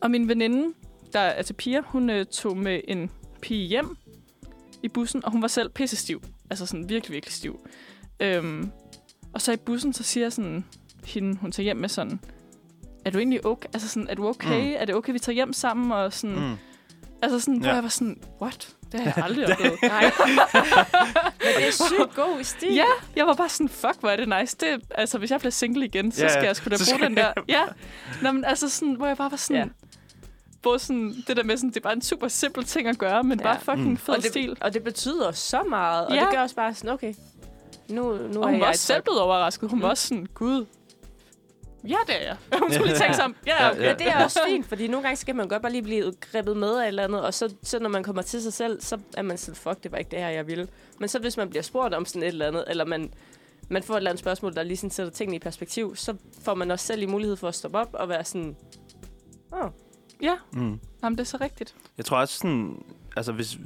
og min veninde, der er til piger, hun øh, tog med en pige hjem i bussen, og hun var selv pissestiv. Altså sådan virkelig, virkelig stiv. Øhm, og så i bussen, så siger sådan, hende, hun tager hjem med sådan, er du egentlig okay? Altså sådan, er du okay?
Mm.
Er det okay, vi tager hjem sammen? Og sådan, mm. Altså sådan, hvor
Ja.
jeg var sådan, what? Det har jeg aldrig oplevet.
Nej. Men det er sygt god stil.
Ja, jeg var bare sådan, fuck, hvor er det nice. Det, altså, hvis jeg bliver single igen, så
Ja,
skal jeg sgu da bruge
skal
den der. Ja, Nå, men altså sådan, hvor jeg bare var sådan,
Ja.
Både sådan, det der med sådan, det er bare en super simpel ting at gøre, men
Ja.
bare fucking
Mm.
fed
og det,
stil.
Og det betyder så meget, og
Ja.
det gør også bare sådan, okay, nu, nu
Og
er
hun var
jeg
også selv blevet overrasket. Hun
Mm.
var også sådan, gud, ja, det er jeg. Hun skulle lige tænke sig om, ja,
Ja,
okay.
Ja, det er også fint, fordi nogle gange skal man godt bare lige blive grebet med af et eller andet, og så, så når man kommer til sig selv, så er man sådan, fuck, det var ikke det her, jeg ville. Men så hvis man bliver spurgt om sådan et eller andet, eller man, man får et eller andet spørgsmål, der lige sådan sætter tingene i perspektiv, så får man også selv i mulighed for at stoppe op og være sådan, åh, oh,
Ja,
Mm.
jamen, det er så rigtigt.
Jeg tror også sådan, altså hvis,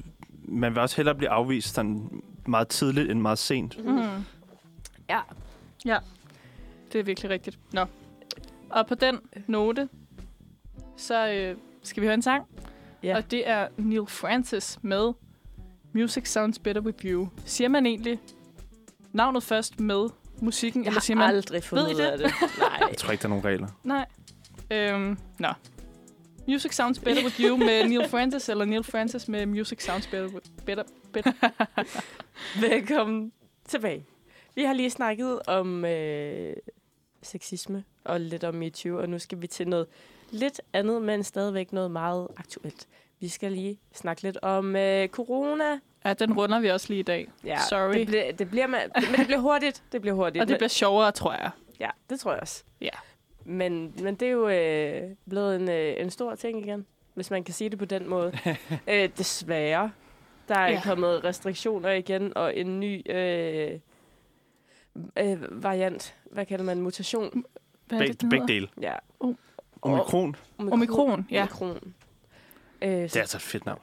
man vil også hellere blive afvist sådan meget tidligt end meget sent.
Mm.
ja.
Ja, det er virkelig rigtigt. Nå. Og på den note, så øh, skal vi høre en sang.
Ja.
Og det er Neil Francis med Music Sounds Better With You. Siger man egentlig navnet først med musikken,
Jeg
eller siger
har
man...
aldrig fundet
Ved
ud af det. Nej.
Jeg tror ikke, der er nogen regler.
Nej. Øhm, nå. Music Sounds Better With You med Neil Francis, eller Neil Francis med Music Sounds Better With... Better, better.
Velkommen tilbage. Vi har lige snakket om øh, sexisme og lidt om MeToo, og nu skal vi til noget lidt andet, men stadigvæk noget meget aktuelt. Vi skal lige snakke lidt om øh, corona
Ja, den runder vi også lige i dag.
Ja,
Sorry.
Det, bliver, det bliver, ma- men det bliver hurtigt. Det bliver hurtigt.
Og det bliver sjovere, tror jeg.
Ja, det tror jeg også.
Ja.
Men, men det er jo øh, blevet en, øh, en stor ting igen, hvis man kan sige det på den måde. øh, desværre. Der er
ja.
kommet restriktioner igen, og en ny øh, øh, variant. Hvad kalder man? Mutation?
Hvad er det, den
begge dele.
Ja.
Omikron,
Omikron, ja.
Omikron. Øh,
det er
så,
altså et fedt navn.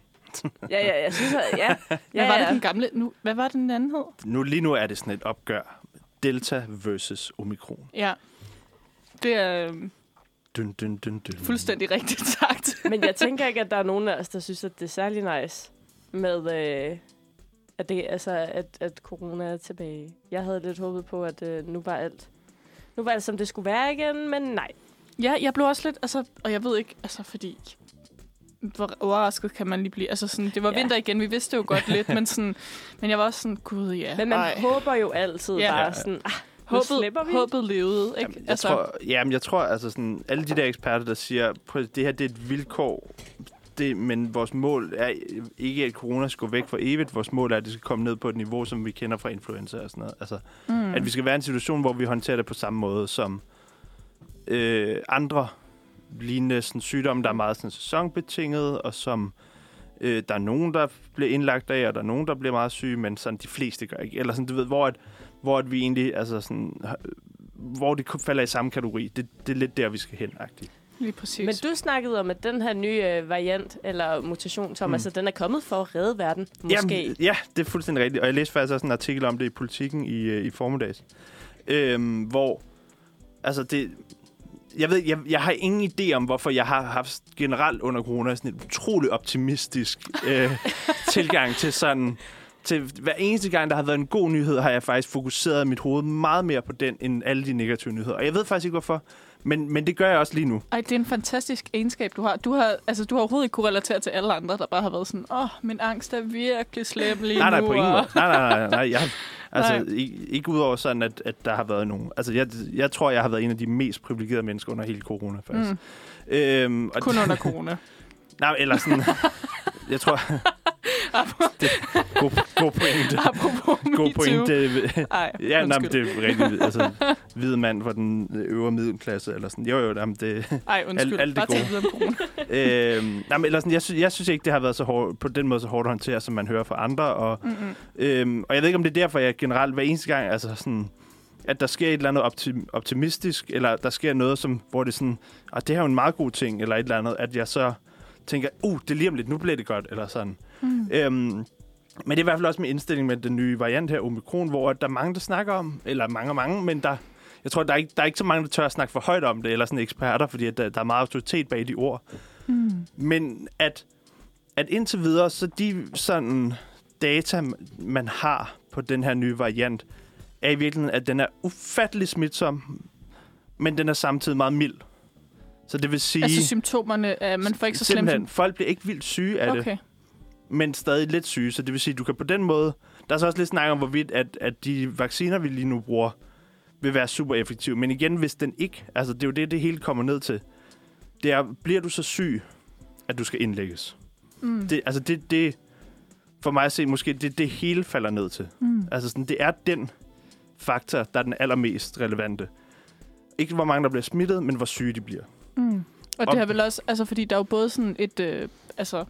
ja, ja, jeg synes, at, ja. ja,
Hvad var det den gamle? Nu, hvad var det, den anden hed?
Nu, lige nu er det sådan et opgør. Delta versus Omikron.
Ja. Det er øhm,
Dun, dun, dun, dun.
fuldstændig rigtigt sagt.
Men jeg tænker ikke, at der er nogen af os, der synes, at det er særlig nice med, øh, at, det, altså, at, at corona er tilbage. Jeg havde lidt håbet på, at øh, nu var alt nu var alt, som det skulle være igen, men nej.
Ja, jeg blev også lidt, altså, og jeg ved ikke, altså, fordi hvor overrasket kan man lige blive. Altså sådan, det var
Ja.
vinter igen, vi vidste jo godt lidt, men, sådan, men jeg var også sådan, gud ja.
Men man
ej.
håber jo altid
Ja.
bare sådan, ah, slipper vi.
håbet, håbet levede, ikke?
Jamen, jeg tror, jamen, jeg tror, altså sådan, alle de der eksperter, der siger, på det her det er et vilkår, det, men vores mål er ikke, at corona skal gå væk for evigt. Vores mål er, at det skal komme ned på et niveau, som vi kender fra influenza og sådan noget. Altså,
mm.
at vi skal være i en situation, hvor vi håndterer det på samme måde som øh, andre lignende sådan, sygdomme, der er meget sådan, sæsonbetinget, og som øh, der er nogen, der bliver indlagt af, og der er nogen, der bliver meget syge, men sådan de fleste gør ikke. Eller sådan, du ved, hvor, at, hvor at vi egentlig, altså sådan, hvor det falder i samme kategori. Det, det er lidt der, vi skal hen, -agtigt.
Lige præcis.
Men du snakkede om, at den her nye øh, variant, eller mutation, Thomas,
Mm.
mm. den er kommet for at redde verden, måske.
Jamen, ja, det er fuldstændig rigtigt. Og jeg læste faktisk også en artikel om det i Politiken i, øh, i formiddags. Øhm, hvor, altså det... Jeg ved, jeg, jeg har ingen idé om, hvorfor jeg har haft generelt under corona sådan en utrolig optimistisk øh, tilgang til sådan... Til hver eneste gang, der har været en god nyhed, har jeg faktisk fokuseret mit hoved meget mere på den, end alle de negative nyheder. Og jeg ved faktisk ikke, hvorfor. Men, men det gør jeg også lige nu.
Ej, det er en fantastisk egenskab, du har. Du har, altså, du har overhovedet ikke kunne relatere til alle andre, der bare har været sådan, åh, oh, min angst er virkelig slem lige
Nej, nej,
nu.
på ingen måde. Nej, nej, nej. nej. Jeg, altså,
Nej.
ikke, ikke udover sådan, at, at der har været nogen... Altså, jeg, jeg tror, jeg har været en af de mest privilegerede mennesker under hele corona, faktisk.
Mm,
Mm. Øhm, og
kun under corona.
Nej, eller sådan... jeg tror... det, god, god pointe.
Apropos
God pointe.
Ej,
Ja, nej, det er rigtig... Altså, hvide mand fra den øvre middelklasse, eller sådan. Jo, jo, jamen, det...
Ej, undskyld.
alt det
Bare
gode.
corona.
øhm, nej, men, eller sådan, jeg, synes, jeg synes ikke, det har været så hårdt, på den måde så hårdt at håndtere, som man hører fra andre, og
Mm-mm.
Øhm, og jeg ved ikke, om det er derfor, jeg generelt hver eneste gang, altså sådan, at der sker et eller andet optim- optimistisk, eller der sker noget, som, hvor det er sådan, at det her er jo en meget god ting, eller et eller andet, at jeg så tænker, uh, det er lige om lidt, nu bliver det godt, eller sådan.
Mm.
Øhm, men det er i hvert fald også min indstilling med den nye variant her, Omikron, hvor der er mange, der snakker om, eller mange og mange, men der, jeg tror, der er, ikke, der er ikke så mange, der tør at snakke for højt om det, eller sådan eksperter, fordi der, der er meget autoritet bag de ord.
Mm.
Men at, at indtil videre, så de sådan data, man har på den her nye variant, er i virkeligheden, at den er ufattelig smitsom, men den er samtidig meget mild. Så det vil sige...
Altså symptomerne, uh, man får ikke så slemt.
simpelthen, folk bliver ikke vildt syge af det,
Okay.
men stadig lidt syge. Så det vil sige, du kan på den måde... Der er så også lidt snak om, hvorvidt at, at de vacciner, vi lige nu bruger, vil være super effektive. Men igen, hvis den ikke... Altså, det er jo det, det hele kommer ned til. Det er, bliver du så syg, at du skal indlægges?
Mm.
Det, altså det, det, for mig at se, måske det, det hele falder ned til.
Mm.
Altså sådan, det er den faktor, der er den allermest relevante. Ikke hvor mange, der bliver smittet, men hvor syge de bliver.
Mm. Og det er vel også, altså fordi der er jo både sådan et, øh, altså,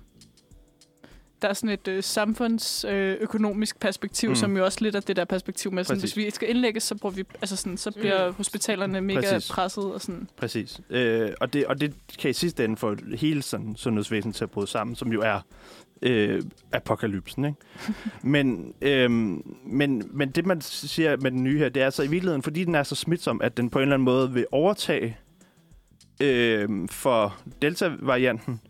der er sådan et øh, samfundsøkonomisk øh, økonomisk perspektiv,
Mm.
mm. som jo også lidt er det der perspektiv med, sådan,
Præcis.
hvis vi skal indlægges, så, bruger vi, altså sådan, så bliver hospitalerne mega
Præcis.
presset og sådan.
Præcis. Øh, og, det, og det kan i sidste ende få hele sådan, sundhedsvæsenet til at bryde sammen, som jo er øh, apokalypsen. Ikke? men, øh, men, men det, man siger med den nye her, det er altså i virkeligheden, fordi den er så smitsom, at den på en eller anden måde vil overtage øh, for Delta-varianten,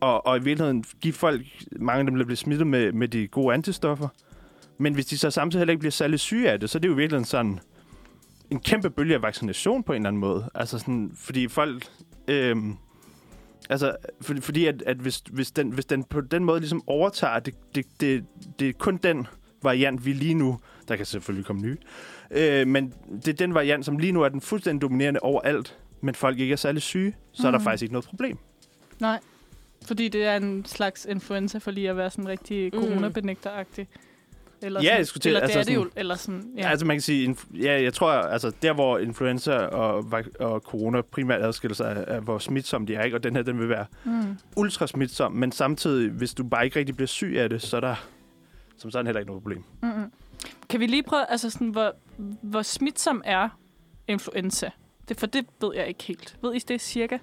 og, og i virkeligheden give folk, mange af dem der bliver smittet med, med de gode antistoffer, men hvis de så samtidig heller ikke bliver særlig syge af det, så er det jo i virkeligheden sådan en kæmpe bølge af vaccination på en eller anden måde. Altså sådan, fordi folk... Øh, altså, for, fordi at, at hvis, hvis, den, hvis den på den måde ligesom overtager, det, det, det, det er kun den variant, vi lige nu... Der kan selvfølgelig komme nye. Øh, men det er den variant, som lige nu er den fuldstændig dominerende overalt, men folk ikke er særlig syge, så mm. er der
Mhm.
faktisk ikke noget problem.
Nej. Fordi det er en slags influenza for lige at være sådan rigtig
Mm.
coronabenægteragtig. Eller
Ja,
sådan,
jeg skulle til-
eller
altså
det er det jo.
sådan-
Eller sådan, ja.
Altså man kan sige, inf- ja, jeg tror, altså der hvor influenza og, og corona primært adskiller sig, er, hvor smitsomme de er, ikke? og den her, den vil være
Mm.
ultra smitsom, men samtidig, hvis du bare ikke rigtig bliver syg af det, så er der som sådan heller ikke noget problem.
Mm-mm. Kan vi lige prøve, altså sådan, hvor, hvor smitsom er influenza? Det, for det ved jeg ikke helt. Ved I det cirka?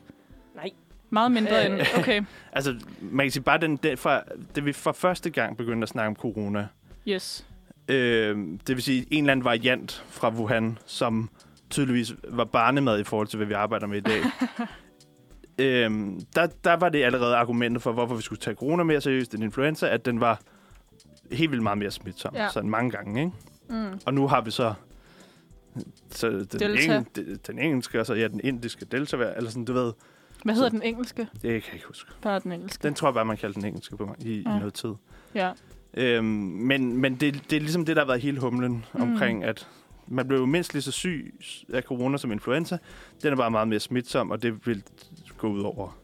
Nej.
Meget mindre
Øh.
end... Okay,
Altså, man kan sige bare, den, den fra, det vi for første gang begyndte at snakke om corona,
yes.
øh, det vil sige en eller anden variant fra Wuhan, som tydeligvis var barnemad i forhold til, hvad vi arbejder med i dag. øhm, der, der var det allerede argumentet for, hvorfor vi skulle tage corona mere seriøst end influenza, at den var helt vildt meget mere smitsom.
Ja.
Sådan mange gange, ikke?
Mm.
Og nu har vi så, så den,
Delta.
eng, de- den engelske, og så ja, den indiske delta, eller sådan, du ved.
Hvad hedder
Så-
den engelske?
Det kan jeg ikke huske.
Bare den engelske.
Den tror jeg bare, man kalder den engelske på i,
Ja.
i noget tid.
Ja.
Øhm, men men det, det er ligesom det, der har været hele humlen
Mm.
omkring, at man blev jo mindst lige så syg af corona som influenza. Den er bare meget mere smitsom, og det vil gå ud over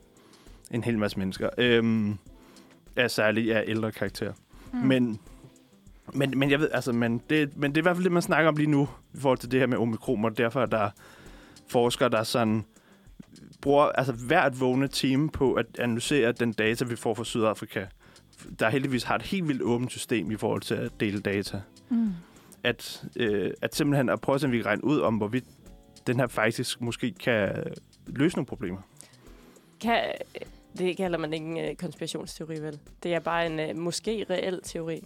en hel masse mennesker. Øhm, af særligt af ældre karakter.
Mm.
Men, men, men jeg ved, altså, men det, men det er i hvert fald det, man snakker om lige nu, i forhold til det her med omikron, og derfor er der forskere, der sådan bruger altså hvert vågne time på at analysere den data, vi får fra Sydafrika. Der heldigvis har et helt vildt åbent system i forhold til at dele data.
Mm.
At, øh, at simpelthen at prøve at se, om vi kan regne ud om, hvorvidt den her faktisk måske kan løse nogle problemer.
Kan, det kalder man ikke en øh, konspirationsteori, vel? Det er bare en øh, måske reel teori.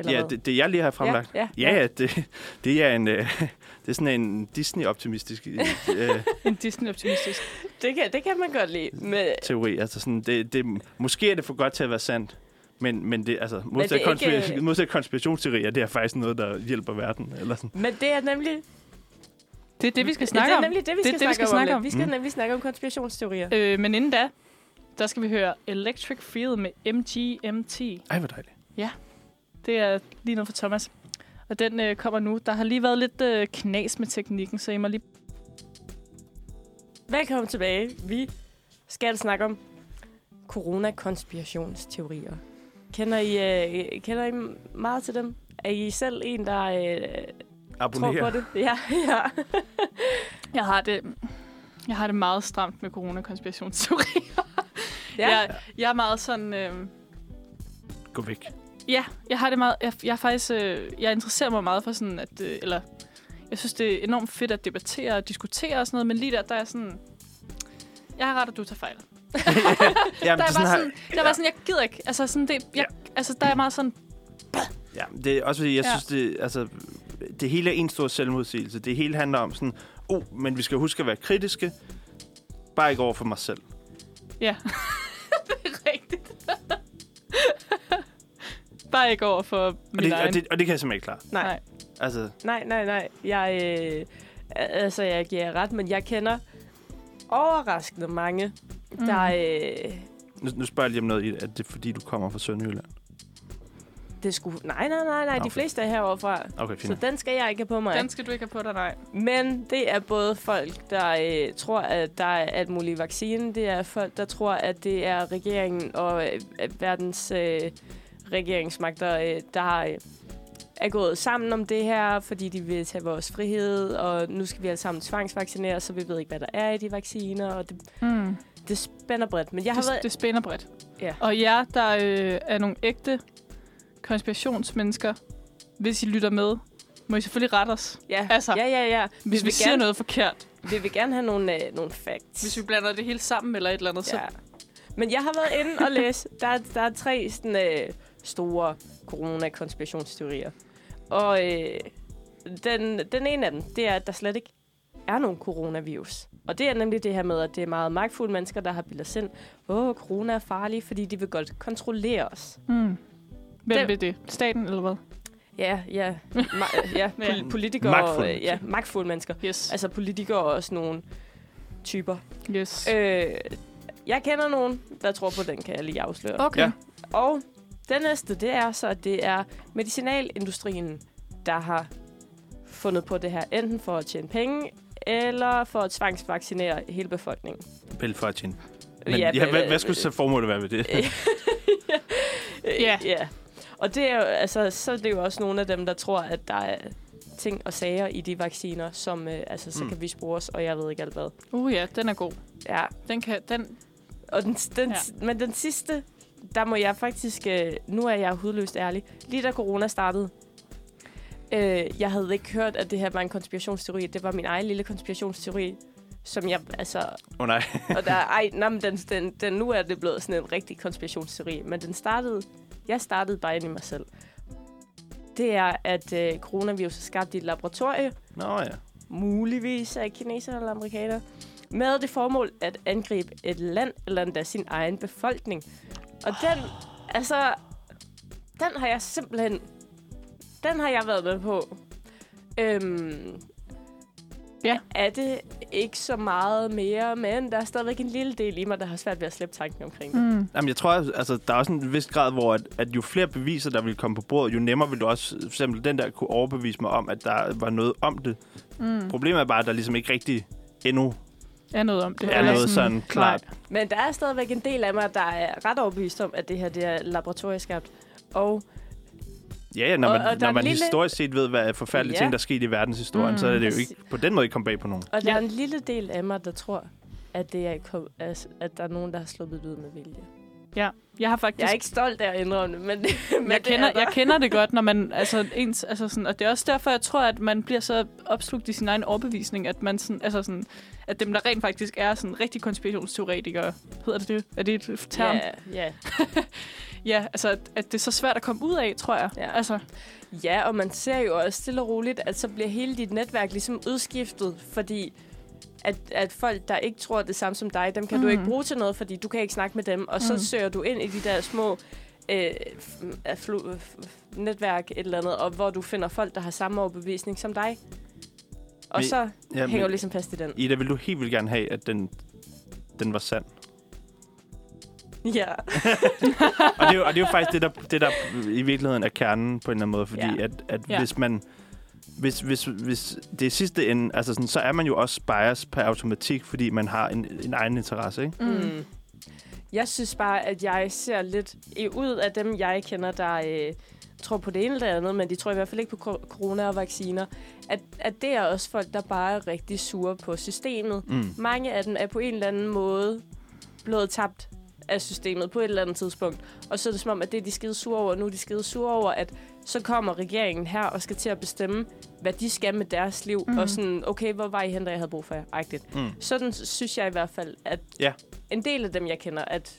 Eller
ja,
hvad?
det, det jeg lige har fremlagt.
Ja,
Ja, ja, det, det er en øh, det er sådan en Disney-optimistisk øh,
En Disney-optimistisk.
Det kan, det kan man godt lide. Men,
teori. Altså sådan, det, det, måske er det for godt til at være sandt, men, men det, altså, modsat,
det er ikke,
konspira-
øh,
modsat konspirationsteorier, det er faktisk noget, der hjælper verden. Eller sådan.
men det er nemlig...
Det er det, vi skal snakke
det
om.
er nemlig det, vi
Det er
skal,
det, vi
snakke,
skal
om.
snakke
om. Vi skal
Mm.
nemlig snakke om konspirationsteorier.
Øh, men inden da, der skal vi høre Electric Field med MGMT.
Ej, hvor dejligt.
Det er lige noget for Thomas. Og den øh, kommer nu. Der har lige været lidt øh, knas med teknikken, så I må lige...
Velkommen tilbage. Vi skal snakke om corona-konspirationsteorier. Kender I, øh, kender I meget til dem? Er I selv en, der øh, tror
Abonner.
på det? Ja, ja.
Jeg har det, jeg har det meget stramt med corona-konspirationsteorier.
ja.
Jeg, jeg er meget sådan... Øh,
Gå væk.
Ja, jeg har det meget. Jeg, jeg er faktisk, øh, jeg interesserer mig meget for sådan at, øh, eller jeg synes det er enormt fedt at debattere og diskutere og sådan noget, men lige der, der er sådan, jeg har ret, at du tager fejl.
Jamen,
Der er bare
her-
sådan, der er bare sådan, jeg gider ikke. Altså sådan det, jeg, altså der er meget sådan,
Ja, det er også fordi, jeg
Ja.
ja. synes, det, altså, det hele er en stor selvmodsigelse. Det hele handler om sådan, oh, men vi skal huske at være kritiske, bare ikke over for mig selv.
ja, det er rigtigt. bare ikke over for
Og
min
det,
egen.
og, det, og det kan jeg simpelthen ikke klare.
Nej.
Nej.
Altså,
Nej, nej, nej. Jeg, øh, altså, jeg giver ret, men jeg kender overraskende mange,
Mm.
der... Øh,
nu, nu spørger jeg lige om noget i det. Er det fordi, du kommer fra Sønderjylland?
det skulle... Nej, nej, nej, nej. De
Okay.
fleste er herovre fra.
Okay,
Så
fint.
den skal jeg ikke have på mig.
Den skal du ikke have på dig, nej.
Men det er både folk, der øh, tror, at der er alt muligt vaccine. Det er folk, der tror, at det er regeringen og øh, verdens øh, regeringsmagter, øh, der har, øh, er gået sammen om det her, fordi de vil tage vores frihed, og nu skal vi alle sammen tvangsvaccinere, så vi ved ikke, hvad der er i de vacciner, og det,
Mm.
det spænder bredt. Men jeg har
Det,
været...
det spænder bredt.
Ja.
Og jer, der øh, er nogle ægte konspirationsmennesker, hvis I lytter med, må I selvfølgelig rette os.
Ja,
Altså,
ja, ja, ja.
Hvis vi,
vil
siger
gerne,
noget forkert.
Vi vil gerne have nogle, øh, nogle facts.
Hvis vi blander det hele sammen eller et eller andet, så...
Ja. Men jeg har været inde og læse. Der, er- der er tre sådan, øh, store corona-konspirationsteorier. Og øh, den, den ene af dem, det er, at der slet ikke er nogen coronavirus. Og det er nemlig det her med, at det er meget magtfulde mennesker, der har bildet os ind. Åh, corona er farlig, fordi de vil godt kontrollere os.
Mm. Hvem
Den-
vil det? Staten eller hvad?
Ja, ja. Ma- ja,
Ja.
pol- politikere.
Magtfulde
og, øh, ja, magtfulde mennesker.
Yes.
Altså politikere og også nogle typer.
yes.
Øh, jeg kender nogen, der tror på den, kan jeg lige afsløre.
Okay.
Ja.
Og den næste, det er så, at det er medicinalindustrien, der har fundet på det her, enten for at tjene penge, eller for at tvangsvaccinere hele befolkningen.
Vel for at tjene Men ja, ja, hvad, hvad skulle så formålet være ved det?
Ja.
ja. Og det er jo, altså, så er det jo også nogle af dem, der tror, at der er ting og sager i de vacciner, som øh, altså, så
Mm.
kan vi spores, og jeg ved ikke alt hvad.
Uh ja, den er god.
Ja,
Den kan, den,
og den, den, ja. men den sidste, der må jeg faktisk, øh, nu er jeg hudløst ærlig, lige da corona startede, øh, jeg havde ikke hørt, at det her var en konspirationsteori. Det var min egen lille konspirationsteori, som jeg, altså,
oh, nej.
og der, ej, nej, men den, den, den, nu er det blevet sådan en rigtig konspirationsteori, men den startede, jeg startede bare ind i mig selv. Det er, at øh, coronavirus er skabt i et laboratorie,
Nå ja.
muligvis af kineser eller amerikanere, med det formål at angribe et land eller endda sin egen befolkning. Og den, altså, den har jeg simpelthen, den har jeg været med på. Øhm,
Ja.
Er det ikke så meget mere, men der er stadigvæk en lille del i mig, der har svært ved at slippe tanken omkring det.
mm.
Jamen, jeg tror, altså, der er også en vis grad, hvor at, at jo flere beviser, der vil komme på bordet, jo nemmere vil du også, for eksempel den der, kunne overbevise mig om, at der var noget om det.
Mm.
Problemet er bare, at der ligesom ikke rigtig endnu
Er noget om det.
er noget sådan klart.
Men der er stadigvæk en del af mig, der er ret overbevist om, at det her det er laboratorieskabt. Og
Ja, ja, når
Og-
man,
og der
når man
lille-
historisk set ved, hvad forfærdelige
Ja.
ting, der er sket i verdenshistorien,
Mm.
så er det jo
Præcis.
ikke på den måde ikke komme bag på nogen.
Og der
Ja.
er en lille del af mig, der tror, at, det er, at der er nogen, der har sluppet ud med vilje.
Jeg har faktisk...
Jeg er ikke stolt af at indrømme det, men, men
jeg, kender,
er der.
jeg kender det godt, når man... Altså, ens, altså sådan, og det er også derfor, jeg tror, at man bliver så opslugt i sin egen overbevisning, at man sådan, altså sådan, at dem, der rent faktisk er sådan rigtig konspirationsteoretikere, hedder det det? Er det et term?
Ja, ja.
Ja, altså, at, at det er så svært at komme ud af, tror jeg.
Ja.
Altså,
ja, og man ser jo også stille og roligt, at så bliver hele dit netværk ligesom udskiftet, fordi at, at folk, der ikke tror det samme som dig, dem kan mm. du ikke bruge til noget, fordi du kan ikke snakke med dem, og så
Mm.
søger du ind i de der små øh, flu- netværk, et eller andet, og hvor du finder folk, der har samme overbevisning som dig. Og
Men-
så
Ja,
hænger du ligesom fast i den.
Ida, vil du helt vildt gerne have, at den, den var sand?
Ja.
og, det er jo, og det er jo faktisk det der, det, der i virkeligheden er kernen på en eller anden måde, fordi
Ja.
at, at
ja.
hvis man... Hvis, hvis, hvis det er sidste ende, altså sådan, så er man jo også bias per automatik, fordi man har en, en egen interesse, ikke?
mm.
Mm. Jeg synes bare, at jeg ser lidt ud af dem, jeg kender, der øh, tror på det ene eller det andet, men de tror i hvert fald ikke på corona og vacciner, at, at det er også folk, der bare er rigtig sure på systemet.
Mm.
Mange af dem er på en eller anden måde blevet tabt af systemet på et eller andet tidspunkt. Og så er det som om, at det er de skide sure over, nu er de skide sure over, at så kommer regeringen her og skal til at bestemme, hvad de skal med deres liv.
Mhm.
Mm. Og sådan, okay, hvor var I hen, da jeg havde brug for jer? Agtigt.
Mm.
Sådan synes jeg i hvert fald, at
Ja.
en del af dem, jeg kender, at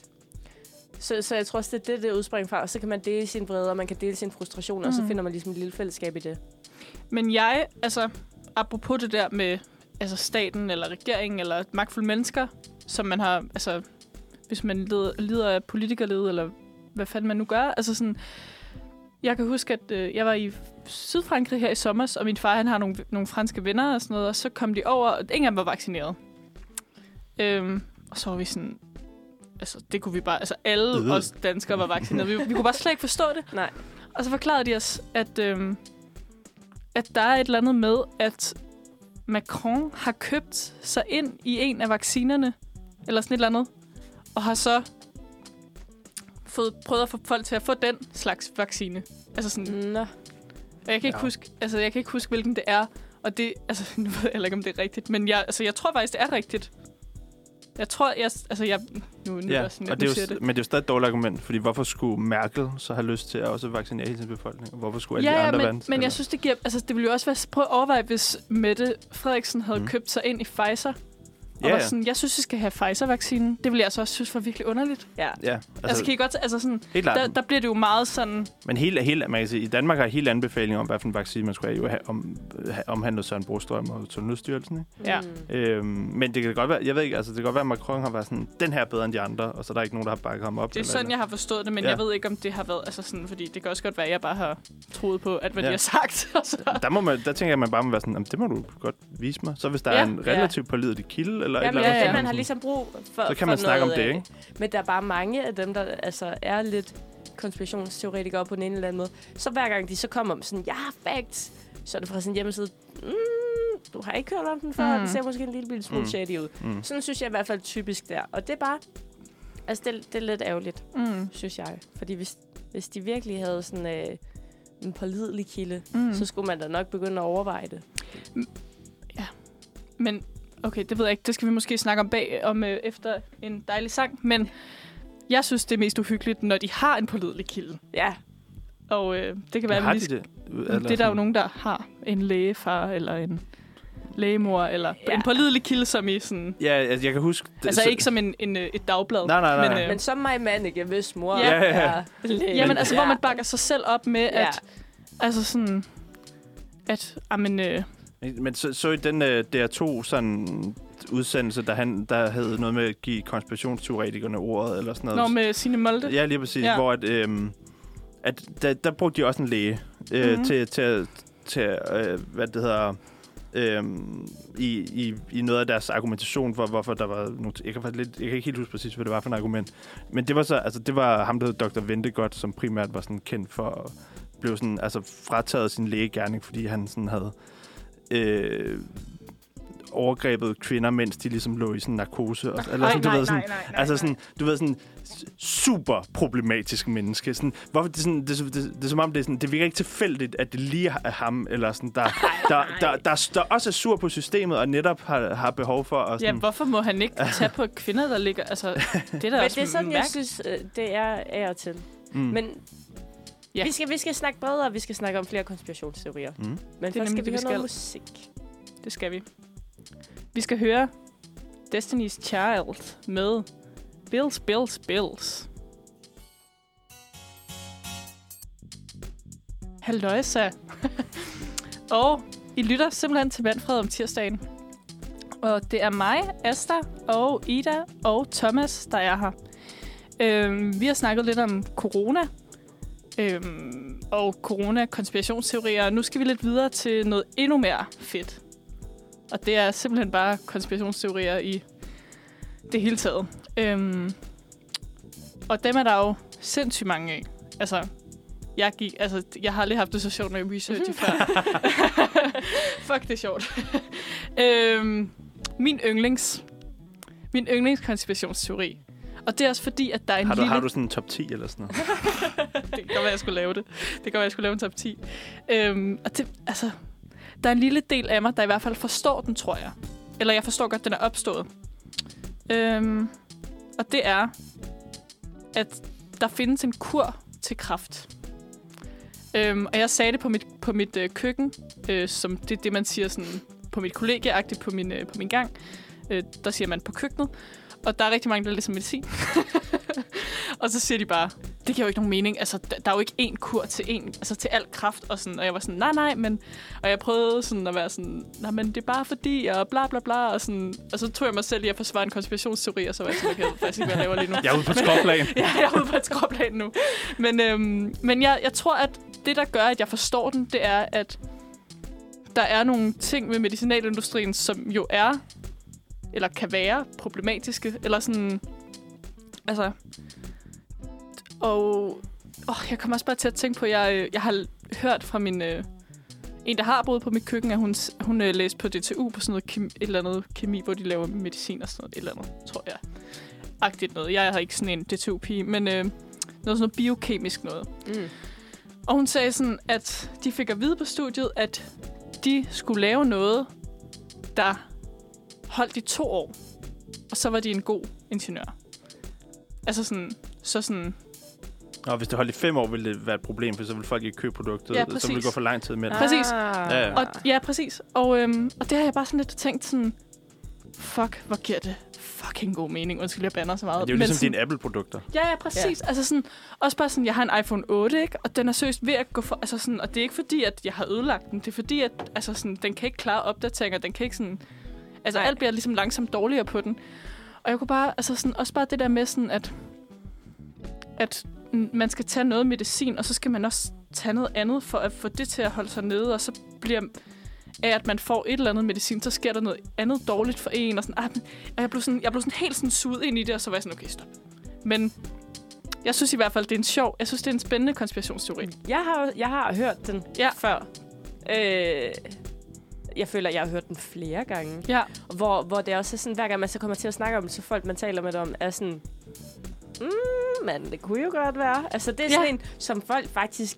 så, så jeg tror også, det er det, det udspringer fra. Og så kan man dele sin vrede, og man kan dele sin frustration, mm. og så
Mhm.
finder man ligesom et lille fællesskab i det.
Men jeg, altså, apropos det der med altså staten eller regeringen eller magtfulde mennesker, som man har, altså, hvis man lider, lider af politikerlede, eller hvad fanden man nu gør, altså sådan, jeg kan huske, at øh, jeg var i Sydfrankrig her i sommer, og min far, han har nogle, nogle franske venner og sådan noget, og så kom de over, og ingen af dem var vaccineret. Øhm, og så var vi sådan, altså, det kunne vi bare, altså alle
Øh.
os danskere var vaccineret. Vi, vi kunne bare slet ikke forstå det.
Nej.
Og så forklarede de os, at, øhm, at der er et eller andet med, at Macron har købt sig ind i en af vaccinerne, eller sådan et eller andet, og har så fået, prøvet at få folk til at få den slags vaccine. Altså sådan,
Nå.
og jeg kan ikke
Ja.
huske, altså jeg kan ikke huske, hvilken det er. Og det, altså, nu ved jeg heller ikke, om det er rigtigt. Men jeg, altså, jeg tror faktisk, det er rigtigt. Jeg tror, jeg, altså, jeg, nu, nu er
Ja,
jeg sådan,
og det er
siger
jo,
det.
men det er jo stadig et dårligt argument, fordi hvorfor skulle Merkel så have lyst til at også vaccinere hele sin befolkning? Hvorfor skulle alle
Ja,
de
ja,
andre
men,
vand?
men jeg synes, det giver... Altså, det ville jo også være... Prøv at overveje, hvis Mette Frederiksen havde
mm.
købt sig ind i Pfizer. Og
Ja,
var
ja.
sådan, jeg synes, vi skal have Pfizer-vaccinen. Det ville jeg altså også synes var virkelig underligt.
Ja.
Ja,
Altså,
altså,
kan I godt... Altså sådan,
helt
der, der bliver det jo meget sådan...
Men hele, hele, man kan sige, i Danmark har helt anbefaling om, hvad for en vaccine man skulle have, jo have om, have omhandlet Søren Brostrøm og Sundhedsstyrelsen. Ikke?
Ja.
Øhm, men det kan godt være, jeg ved ikke, altså det kan godt være, at Macron har været sådan, den her er bedre end de andre, og så er der ikke nogen, der har bakket ham op.
Det er
eller-
sådan, jeg har forstået det, men
Ja.
ja. jeg ved ikke, om det har været... Altså sådan, fordi det kan også godt være, at jeg bare har troet på, at hvad
Ja.
de har sagt. Og så,
Der, må man, der tænker jeg, at man bare må være sådan, "Jamen, det må du godt vise mig. Så hvis der
Ja.
er en relativt pålidelig kilde, eller et
Jamen,
eller
ja,
andet,
ja, man har ligesom brug for
så kan man snakke om
noget,
det, ikke?
Men der er bare mange af dem, der altså er lidt konspirationsteoretikere på den ene eller anden måde. Så hver gang de så kommer med sådan, ja, facts, så er det fra sådan en hjemmeside, mm, du har ikke hørt om den før, mm. Den ser måske en lille, lille smule
Mm.
shady ud.
Mm.
Sådan synes jeg i hvert fald typisk der. Og det er bare, Altså, det, det er lidt ærgerligt,
Mm.
synes jeg. Fordi hvis, hvis de virkelig havde sådan øh, en pålidelig kilde,
Mm.
så skulle man da nok begynde at overveje det.
Men okay, det ved jeg ikke. Det skal vi måske snakke om bag om øh, efter en dejlig sang. Men jeg synes, det er mest uhyggeligt, når de har en pålidelig kilde.
Ja,
Og øh, det kan være,
har
at vi
de det?
det er der jo nogen, der har en lægefar eller en lægemor, eller
Ja.
en pålidelig kilde, som i sådan...
Ja, altså, jeg kan huske... det-
Altså
så-
ikke som en, en, øh, et dagblad.
Nej, nej, nej.
Men,
Men,
øh,
men som mig Manneke, hvis mor
Ja.
Ja, ja.
er læge.
Jamen, altså, hvor man bakker sig selv op med,
Ja.
at... Altså sådan... At, amen, øh,
men så, så i den uh, DR2 sådan udsendelse, der, han, der havde noget med at give konspirationsteoretikerne ordet, eller sådan noget.
når med sine Molde.
Ja, lige præcis.
Ja.
Hvor at, øhm, at der, der brugte de også en læge øh,
Mhm.
mm-hmm. til, til, til øh, hvad det hedder, øhm, i, i, i noget af deres argumentation for, hvorfor der var nogle... Jeg kan, lidt, jeg kan ikke helt huske præcis, hvad det var for en argument. Men det var så, altså det var ham, der hed Dr. Ventegodt, som primært var sådan kendt for blive sådan, altså frataget sin lægegærning, fordi han sådan havde øh, overgrebet kvinder, mens de ligesom lå i sådan narkose. Og, eller sådan, du ved, sådan,
nej,
Altså sådan, du ved, sådan super problematisk menneske. Sådan, hvorfor det, er sådan, det, det, det, det, er som om, det, er sådan, det virker ikke tilfældigt, at det lige er ham, eller sådan, der, der, der, der, der også er sur på systemet, og netop har, har behov for at
Ja,
sådan,
hvorfor må han ikke tage på kvinder, der ligger... Altså, det er da
Men
også
det er sådan, jeg
mærkeligt.
synes, øh, det er af og til.
mm.
Men
Ja.
vi, skal, vi skal snakke bredere, vi skal snakke om flere konspirationsteorier.
Mm.
Men
nemlig
først skal
det,
vi
vi
høre noget
skal.
musik.
Det skal vi. Vi skal høre Destiny's Child med Bills, Bills, Bills. Halløjsa. og I lytter simpelthen til Vandfred om tirsdagen. Og det er mig, Asta og Ida og Thomas, der er her. Øhm, vi har snakket lidt om corona. Øhm, og corona-konspirationsteorier. Nu skal vi lidt videre til noget endnu mere fedt. Og det er simpelthen bare konspirationsteorier i det hele taget. Øhm, og dem er der jo sindssygt mange af. Altså, jeg, gik, altså, jeg har aldrig haft det så sjovt med research før. Fuck, det er sjovt. øhm, min yndlings. Min yndlingskonspirationsteori. Og det er også fordi, at der er en
har, du,
lille...
har du sådan en top 10 eller sådan noget?
det kan godt være, jeg skulle lave det. Det kan godt være, jeg skulle lave en top 10. Øhm, og det, altså, der er en lille del af mig, der i hvert fald forstår den, tror jeg. Eller jeg forstår godt, den er opstået. Øhm, og det er, at der findes en kur til kraft. Øhm, og jeg sagde det på mit, på mit øh, køkken, øh, som det er det, man siger sådan, på mit kollegie på min, øh, på min gang. Øh, der siger man på køkkenet. Og der er rigtig mange, der læser medicin. og så siger de bare, det giver jo ikke nogen mening. Altså, der, er jo ikke én kur til én, altså til al kraft. Og, sådan, og jeg var sådan, nej, nej, men... Og jeg prøvede sådan at være sådan, nej, men det er bare fordi, og bla, bla, bla. Og, sådan, og så tog jeg mig selv i at forsvare en konspirationsteori, og så var jeg sådan, jeg ved faktisk ikke, hvad jeg laver lige nu.
Jeg er ude på skråplan.
ja, jeg er ude på et skråplan nu. Men, øhm, men jeg, jeg tror, at det, der gør, at jeg forstår den, det er, at der er nogle ting ved medicinalindustrien, som jo er, eller kan være problematiske, eller sådan, altså, og åh, jeg kommer også bare til at tænke på, jeg, øh, jeg har hørt fra min, øh, en, der har boet på mit køkken, at hun, hun øh, læste på DTU på sådan noget kemi, et eller andet kemi, hvor de laver medicin og sådan noget, et eller andet, tror jeg. Agtigt noget. Jeg har ikke sådan en DTU-pige, men øh, noget sådan noget biokemisk noget.
Mm.
Og hun sagde sådan, at de fik at vide på studiet, at de skulle lave noget, der holdt i to år. Og så var de en god ingeniør. Altså sådan, så sådan,
Og hvis det holdt i fem år, ville det være et problem, for så ville folk ikke købe produktet.
Ja,
så ville det gå for lang tid med det.
Præcis.
Ja, ja.
Og, ja, præcis. Og, øhm, og det har jeg bare sådan lidt tænkt sådan, fuck, hvor giver det fucking god mening. Undskyld, jeg bander så meget.
Men det er jo
Men
ligesom
sådan,
dine Apple-produkter.
Ja, ja, præcis. Ja. Altså sådan, også bare sådan, jeg har en iPhone 8, ikke? Og den er seriøst ved at gå for... Altså sådan, og det er ikke fordi, at jeg har ødelagt den. Det er fordi, at altså sådan, den kan ikke klare opdateringer. Den kan ikke sådan... Altså,
Nej.
alt bliver ligesom langsomt dårligere på den. Og jeg kunne bare... Altså sådan, også bare det der med sådan, at... At man skal tage noget medicin, og så skal man også tage noget andet for at få det til at holde sig nede. Og så bliver af, at man får et eller andet medicin, så sker der noget andet dårligt for en. Og, sådan, ah, og jeg blev sådan, jeg blev sådan helt sådan suget ind i det, og så var jeg sådan, okay, stop. Men jeg synes i hvert fald, det er en sjov, jeg synes, det er en spændende konspirationsteori.
Jeg har, jeg har hørt den
Ja.
før. Øh, jeg føler, jeg har hørt den flere gange.
Ja.
Hvor, hvor det også er sådan, hver gang man så kommer til at snakke om det, så folk, man taler med om, er sådan... mm, men det kunne jo godt være. Altså, det er sådan
Ja.
en, som folk faktisk...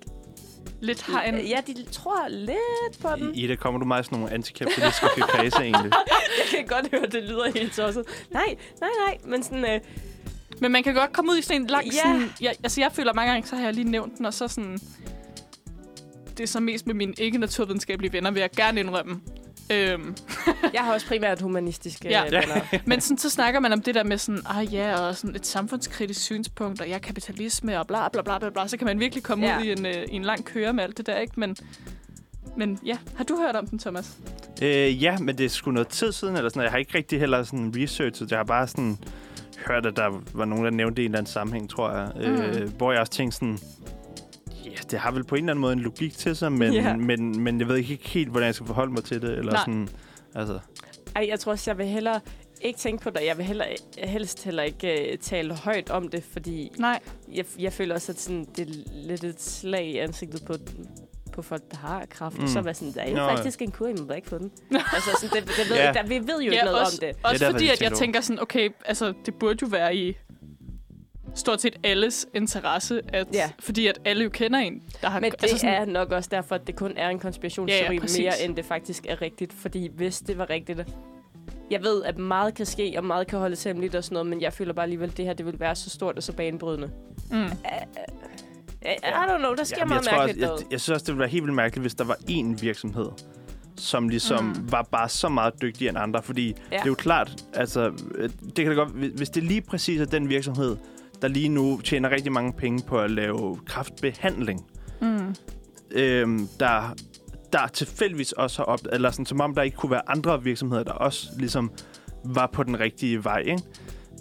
Lidt har en...
Ja, de tror lidt på den.
I- Ida, kommer du meget sådan nogle antikapitalistiske kredse egentlig?
Jeg kan godt høre, det lyder helt tosset. Nej, nej, nej. Men sådan... Øh,
Men man kan godt komme ud i sådan en lang...
Ja.
Sådan, jeg, altså, jeg føler mange gange, så har jeg lige nævnt den, og så sådan... Det er så mest med mine ikke-naturvidenskabelige venner, vil jeg gerne indrømme. Øhm,
jeg har også primært humanistiske
Ja.
venner.
men sådan, så snakker man om det der med sådan, ah ja, og sådan et samfundskritisk synspunkt, og ja, kapitalisme, og bla bla bla bla bla. Så kan man virkelig komme
Ja.
ud i en, øh, i en lang køre med alt det der, ikke? Men, men ja, har du hørt om den, Thomas?
Øh, ja, men det er sgu noget tid siden, eller sådan. Jeg har ikke rigtig heller sådan researchet. Jeg har bare sådan hørt, at der var nogen, der nævnte det i en eller anden sammenhæng, tror jeg. Mm. Øh, hvor jeg også tænkte sådan, ja, det har vel på en eller anden måde en logik til sig, men,
Ja.
men, men jeg ved ikke helt, hvordan jeg skal forholde mig til det. Eller
Nej.
sådan, altså,
Ej, jeg tror også, jeg vil hellere ikke tænke på det. Jeg vil heller, helst heller ikke uh, tale højt om det, fordi
Nej.
jeg, jeg føler også, at sådan, det er lidt et slag i ansigtet på, på folk, der har kraft. Mm. Så var sådan, der er jo
Nå, ja.
faktisk en kur, I må ikke få den. altså, sådan, det, det ved,
Ja.
ja. der, vi ved jo ikke
Ja,
noget
også,
om det.
også
derfor,
fordi,
jeg
at jeg
tænker
tænker sådan, okay, altså, det burde jo være i stort set alles interesse, at,
Ja.
fordi at alle jo kender en, der har...
Men det
altså
altså er nok også derfor, at det kun er en konspirationsteori
Ja, ja,
ja,
præcis.
mere, end det faktisk er rigtigt. Fordi hvis det var rigtigt... Jeg ved, at meget kan ske, og meget kan holdes hemmeligt og sådan noget, men jeg føler bare alligevel, at det her det vil være så stort og så banebrydende.
Mm.
I, I don't know, der sker
Jamen,
meget
jeg, tror også,
mærkeligt
jeg, jeg synes også, det ville være helt vildt mærkeligt, hvis der var én virksomhed, som ligesom
Mm.
var bare så meget dygtigere end andre. Fordi ja. det er jo klart, altså, øh, det kan da godt, hvis- hvis det lige præcis er den virksomhed, der lige nu tjener rigtig mange penge på at lave kraftbehandling,
Mm.
øhm, der, der tilfældigvis også har op, eller sådan, som om der ikke kunne være andre virksomheder, der også ligesom var på den rigtige vej, ikke?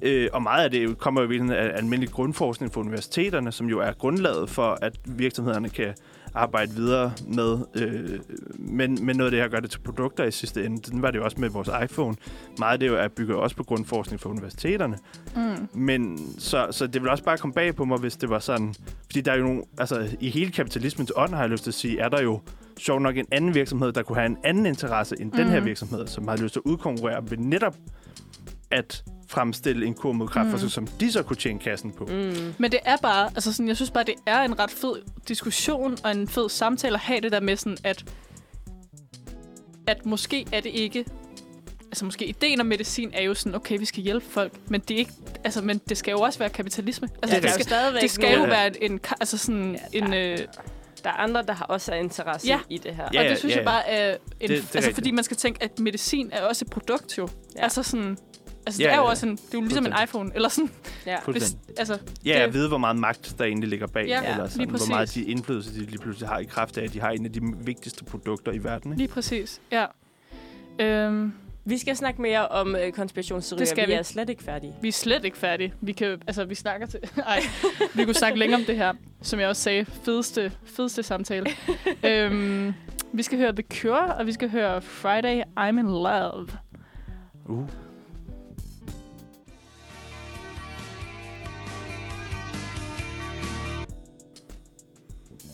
Øh, og meget af det kommer jo virkelig af almindelig grundforskning fra universiteterne, som jo er grundlaget for, at virksomhederne kan arbejde videre med, øh, med, med noget af det her, gør det til produkter i sidste ende. Den var det jo også med vores iPhone. Meget af det jo er bygget også på grundforskning fra universiteterne.
Mm.
Men så, så det vil også bare komme bag på mig, hvis det var sådan... Fordi der er jo nogle... Altså, i hele kapitalismens ånd, har jeg lyst til at sige, er der jo sjovt nok en anden virksomhed, der kunne have en anden interesse end mm. den her
Mhm.
virksomhed, som har lyst til at udkonkurrere ved netop at fremstille en kur mod kræft,
Mm.
som de så kunne tjene kassen på. Mm.
Men det er bare, altså sådan, jeg synes bare, det er en ret fed diskussion og en fed samtale at have det der med sådan, at, at måske er det ikke, altså måske ideen om medicin er jo sådan, okay, vi skal hjælpe folk, men det er ikke, altså, men det skal jo også være kapitalisme. Altså,
Ja,
det,
er jo
skal,
stadigvæk
det skal jo
nogle-
være en, altså sådan
Ja,
en,
der-
øh,
Der er andre, der har også er interesse
Ja.
i det her.
Ja,
og det synes
ja,
jeg bare er, en,
Det- det er
altså
rigtigt.
fordi man skal tænke, at medicin er også et produkt jo.
Ja.
Altså sådan, altså
Ja,
det er jo
ja.
også en, det er jo ligesom en iPhone, eller sådan,
Ja.
hvis, altså,
Ja,
det-
at vide, hvor meget magt der egentlig ligger bag,
Ja,
eller
lige
sådan, hvor meget de indflydelse, de lige pludselig har i kraft af, at de har en af de vigtigste produkter i verden. Ikke?
lige præcis, ja. Øhm,
Vi skal snakke mere om øh, konspirationsteorier.
Det skal
vi
vi.
er slet ikke færdige.
Vi er slet ikke færdige. Vi kan, altså, vi snakker til... Ej, vi kunne snakke længere om det her. Som jeg også sagde, fedeste, fedeste samtale. øhm, vi skal høre The Cure, og vi skal høre Friday, I'm in Love.
Uh.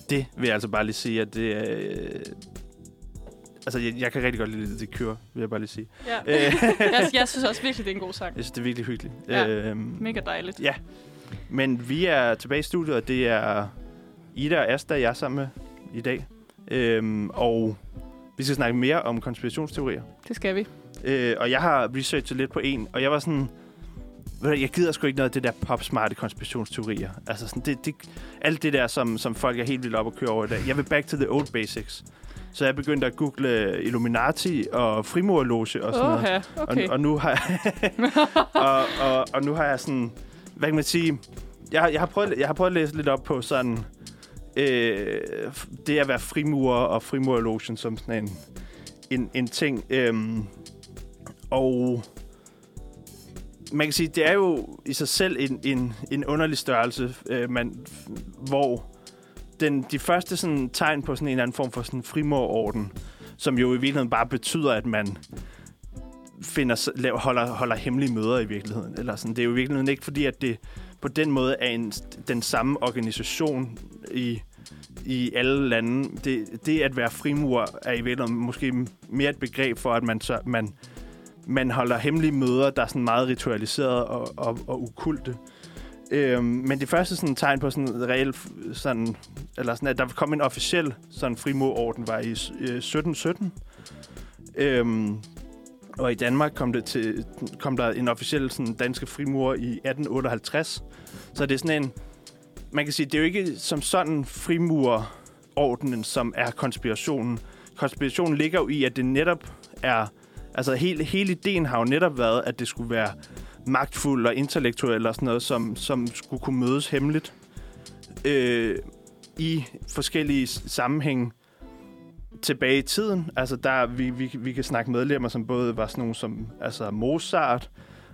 Det vil jeg altså bare lige sige, at det er... Øh, altså, jeg, jeg kan rigtig godt lide The Cure, vil jeg bare lige sige.
Ja.
Øh,
jeg, jeg synes også virkelig, det er en god sang.
jeg synes, det er virkelig hyggeligt.
Ja.
Øhm,
Mega dejligt.
Ja. Men vi er tilbage i studiet, og det er Ida og Asta, jeg er sammen med i dag. Øhm, og vi skal snakke mere om konspirationsteorier.
Det skal vi.
Øh, og jeg har researchet lidt på en, og jeg var sådan... Jeg gider sgu ikke noget af det der popsmarte konspirationsteorier. Altså sådan, det, det, alt det der, som, som folk er helt vildt op at køre over i dag. Jeg vil back to the old basics. Så jeg begyndte at google Illuminati og frimurloge og sådan noget.
Åh, okay.
Og, og, nu har jeg, og, og, og nu har jeg sådan, hvad kan man sige, jeg, har- jeg, har prøvet, jeg har prøvet at læse lidt op på sådan, øh, det at være frimurer og frimurerlogen som sådan en, en, en ting. Øhm, og man kan sige, det er jo i sig selv en, en, en underlig størrelse, øh, man, hvor den, de første sådan, tegn på sådan en eller anden form for sådan frimurerorden, som jo i virkeligheden bare betyder, at man finder, holder, holder hemmelige møder i virkeligheden. Eller sådan. Det er jo i virkeligheden ikke fordi, at det på den måde er en, den samme organisation i, i alle lande. Det, det at være frimur er i virkeligheden måske mere et begreb for, at man, så, man, man holder hemmelige møder, der er sådan meget ritualiseret og, og, og ukulte. Øhm, men det første sådan, tegn på sådan reelt, sådan, eller sådan, at der kom en officiel sådan, frimodorden, var i øh, 1717. Øhm, og i Danmark kom, det til, kom der en officiel sådan, danske frimur i 1858. Så det er sådan en... Man kan sige, det er jo ikke som sådan frimurordenen, som er konspirationen. Konspirationen ligger jo i, at det netop er... Altså hele, hele ideen har jo netop været, at det skulle være magtfuld og intellektuel og sådan noget, som, som skulle kunne mødes hemmeligt øh, i forskellige sammenhænge tilbage i tiden. Altså, der, vi, vi, vi kan snakke medlemmer, som både var sådan nogle som altså Mozart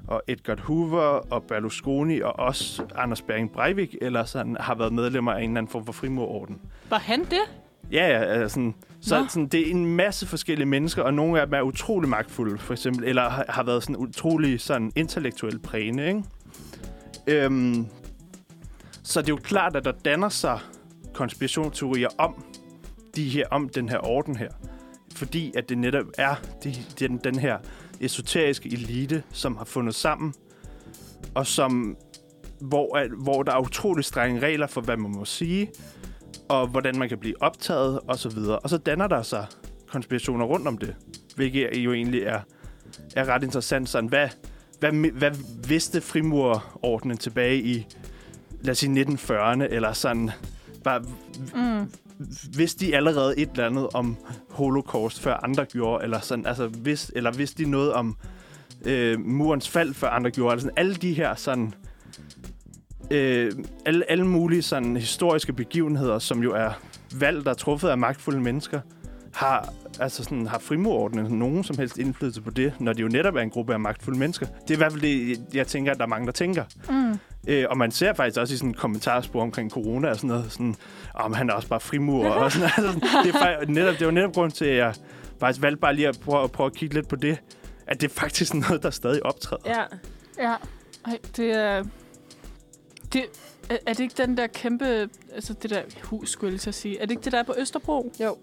og Edgar Hoover og Berlusconi og også Anders Bering Breivik, eller sådan, har været medlemmer af en eller anden form for frimurorden.
Var han det?
Ja, ja, altså sådan, så
Nå.
sådan, det er en masse forskellige mennesker, og nogle af dem er utrolig magtfulde, for eksempel, eller har, har været sådan utrolig sådan intellektuelt prægende, ikke? Øhm, så det er jo klart, at der danner sig konspirationsteorier om de her, om den her orden her. Fordi at det netop er de, den, den her esoteriske elite, som har fundet sammen, og som, hvor, at, hvor der er utrolig strenge regler for, hvad man må sige, og hvordan man kan blive optaget, og så videre. Og så danner der sig konspirationer rundt om det, hvilket jo egentlig er, er ret interessant. Sådan, hvad, hvad, hvad vidste frimurordenen tilbage i, lad os sige, 1940'erne, eller sådan, bare,
Mm.
vidste de allerede et eller andet om holocaust, før andre gjorde, eller sådan, altså, vidste, eller vidste de noget om øh, murens fald, før andre gjorde, eller sådan, alle de her sådan, øh, alle, alle mulige sådan historiske begivenheder, som jo er valgt og truffet af magtfulde mennesker, har, altså sådan, har frimurordenen nogen som helst indflydelse på det, når det jo netop er en gruppe af magtfulde mennesker. Det er i hvert fald det, jeg tænker, at der er mange, der tænker.
Mm.
Øh, og man ser faktisk også i sådan kommentarspor omkring corona og sådan noget, sådan, om han er også bare frimur. og sådan, altså, det, er netop, det var netop grund til, at jeg faktisk valgte bare lige at prøve, at prøve at kigge lidt på det, at det er faktisk noget, der stadig optræder.
Ja.
Ja. Ej, det er... Det, er, er det ikke den der kæmpe... Altså det der hus, skulle jeg lige sige. Er det ikke det, der er på Østerbro?
Jo,